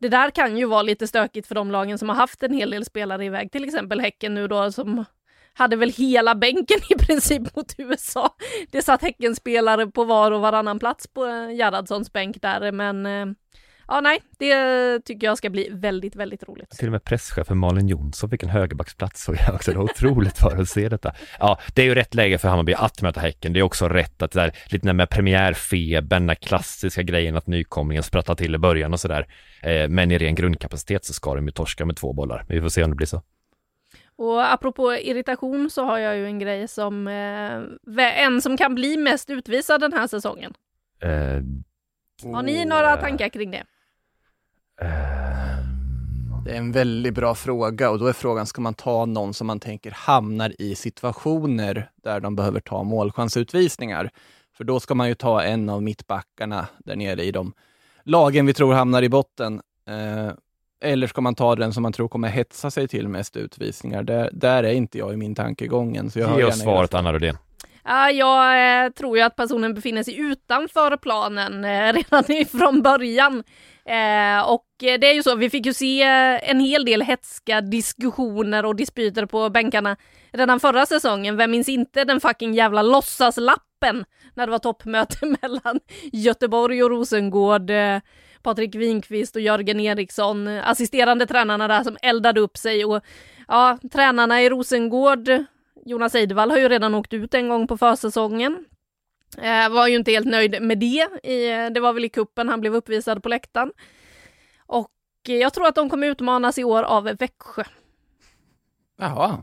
Det där kan ju vara lite stökigt för de lagen som har haft en hel del spelare iväg, till exempel Häcken nu då som hade väl hela bänken i princip mot USA. Det satt Häckenspelare på var och varannan plats på eh, Gerhardssons bänk där, men eh, ja, nej, det tycker jag ska bli väldigt, väldigt roligt. Till och med presschefen Malin Jonsson fick en högerbacksplats såg jag också. Det var otroligt för att se detta. Ja, det är ju rätt läge för Hammarby att möta Häcken. Det är också rätt att där, lite med premiärfebern, den klassiska grejen att nykomlingen sprattlar till i början och sådär. Eh, men i ren grundkapacitet så ska de ju torska med två bollar. Vi får se om det blir så. Och apropå irritation så har jag ju en grej som, eh, en som kan bli mest utvisad den här säsongen. Eh, har ni några tankar kring det? Ehm, det är en väldigt bra fråga och då är frågan, ska man ta någon som man tänker hamnar i situationer där de behöver ta målchansutvisningar? För då ska man ju ta en av mittbackarna där nere i de lagen vi tror hamnar i botten. Eh, eller ska man ta den som man tror kommer hetsa sig till mest utvisningar? Där, där är inte jag i min tankegången. Så jag Ge oss svaret, Anna Rydén. Ja, jag eh, tror ju att personen befinner sig utanför planen eh, redan från början. Eh, och det är ju så, vi fick ju se en hel del hetska diskussioner och dispyter på bänkarna redan förra säsongen. Vem minns inte den fucking jävla låtsaslappen när det var toppmöte mellan Göteborg och Rosengård. Patrik Winqvist och Jörgen Eriksson, assisterande tränarna där som eldade upp sig och ja, tränarna i Rosengård Jonas Eidevall har ju redan åkt ut en gång på försäsongen. Eh, var ju inte helt nöjd med det. I, det var väl i kuppen han blev uppvisad på läktaren. Och jag tror att de kommer utmanas i år av Växjö. Jaha.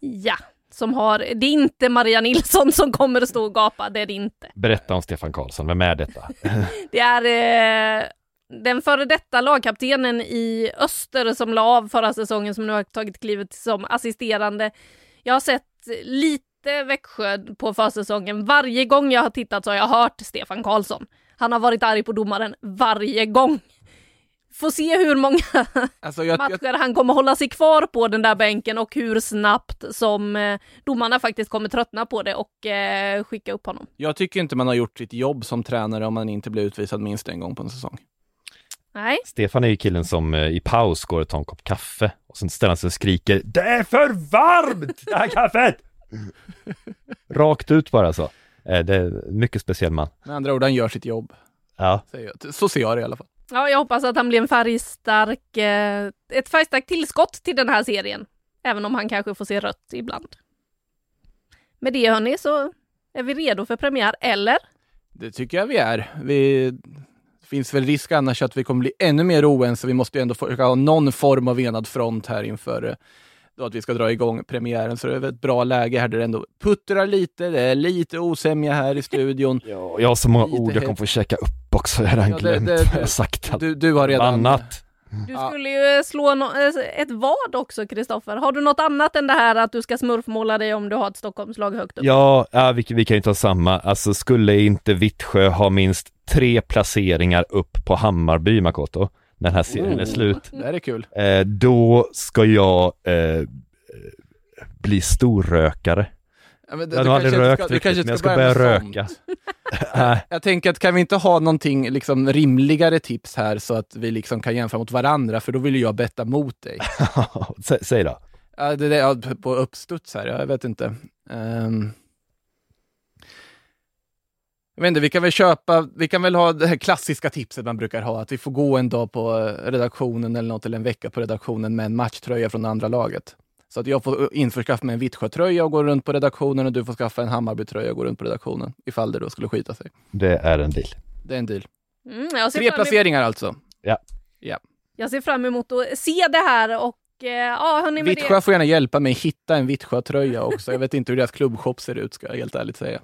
Ja, som har, det är inte Maria Nilsson som kommer att stå och gapa, det är det inte. Berätta om Stefan Karlsson, vem är detta? Det är eh, den före detta lagkaptenen i Öster som la av förra säsongen som nu har tagit klivet som assisterande. Jag har sett lite Växjö på försäsongen. Varje gång jag har tittat så har jag hört Stefan Karlsson. Han har varit arg på domaren varje gång. Får se hur många Alltså jag, jag, matcher han kommer hålla sig kvar på den där bänken och hur snabbt som eh, domarna faktiskt kommer tröttna på det och eh, skicka upp honom. jag tycker inte man har gjort sitt jobb som tränare om man inte blir utvisad minst en gång på en säsong. Nej, Stefan är ju killen som eh, i paus går och tar en kopp kaffe och sen ställer han sig och skriker Det är för varmt det här kaffet! Rakt ut bara så. Eh, Det är en mycket speciell man. Med andra ord, han gör sitt jobb. Ja, Säger jag. Så ser jag det i alla fall. ja, jag hoppas att han blir en färgstark, eh, ett färgstarkt tillskott till den här serien. Även om han kanske får se rött ibland. Med det hörni så är vi redo för premiär, eller? Det tycker jag vi är. Vi... Det finns väl risk annars att vi kommer bli ännu mer oense. Vi måste ju ändå försöka ha någon form av enad front här inför eh, då att vi ska dra igång premiären. Så det är väl ett bra läge här där det ändå puttrar lite. Det är lite osämja här i studion. Ja, jag har så många Lite ord jag kommer få käka upp också, jag har redan Ja, det- glömt det- vad jag det- sagt. Du, du har redan... annat. Du skulle ju slå no eh, ett vad också, Kristoffer. Har du något annat än det här att du ska smurfmåla dig om du har ett Stockholmslag högt upp? Ja, ja vi, vi kan ju ta samma. Alltså skulle inte Vittsjö ha minst tre placeringar upp på Hammarby, Makoto, när den här serien är Oh. slut, Det är kul. eh, då ska jag eh, bli storrökare. Ja, men Jag har aldrig rökt ska, riktigt, men jag ska börja börja röka. Äh, Jag tänker att kan vi inte ha någonting liksom rimligare tips här så att vi liksom kan jämföra mot varandra, för då vill jag betta mot dig. Sä, säg då. Ja, det, ja, på uppstuds här, jag vet inte. Ehm. jag vet inte, vi kan väl köpa, vi kan väl ha det här klassiska tipset man brukar ha, att vi får gå en dag på redaktionen eller något, eller en vecka på redaktionen med en matchtröja från andra laget. Så att jag får införskaffa mig en Vittsjö-tröja och gå runt på redaktionen och du får skaffa en Hammarby-tröja och gå runt på redaktionen, ifall det då skulle skita sig. Det är en deal. Det är en deal. Mm, jag, ser Tre placeringar alltså. jag ser fram emot att se det här och eh, ja, hörni med Vittsjö det. får gärna hjälpa mig hitta en Vittsjö-tröja också. Jag vet inte hur deras klubbshop ser ut, ska jag helt ärligt säga.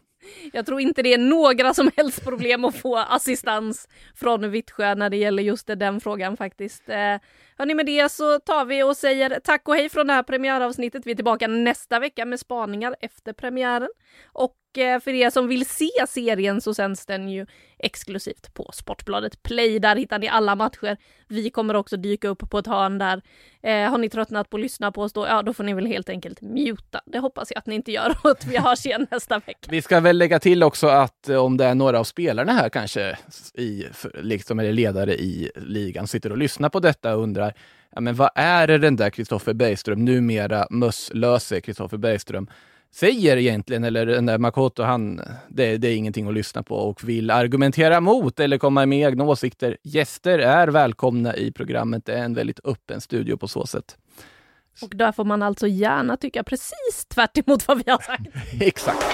Jag tror inte det är några som helst problem att få assistans från Vittsjö när det gäller just den frågan faktiskt. Eh, hörni, med det så tar vi och säger tack och hej från det här premiäravsnittet. Vi är tillbaka nästa vecka med spaningar efter premiären. Och Eh, för er som vill se serien så sänds den ju exklusivt på Sportbladet Play. Där hittar ni alla matcher. Vi kommer också dyka upp på ett hörn där. Eh, har ni tröttnat på att lyssna på oss då, ja då får ni väl helt enkelt muta. Det hoppas jag att ni inte gör och att vi hörs igen nästa vecka. Vi ska väl lägga till också att eh, om det är några av spelarna här kanske, i, liksom, eller ledare i ligan, sitter och lyssnar på detta och undrar, ja, men vad är det den där Kristoffer Bergström, numera mösslöse Kristoffer Bergström, säger egentligen, eller den där Makoto, han, det, det är ingenting att lyssna på och vill argumentera mot eller komma med egna åsikter. Gäster är välkomna i programmet. Det är en väldigt öppen studio på så sätt. Och där får man alltså gärna tycka precis tvärt vad vi har sagt. Exakt.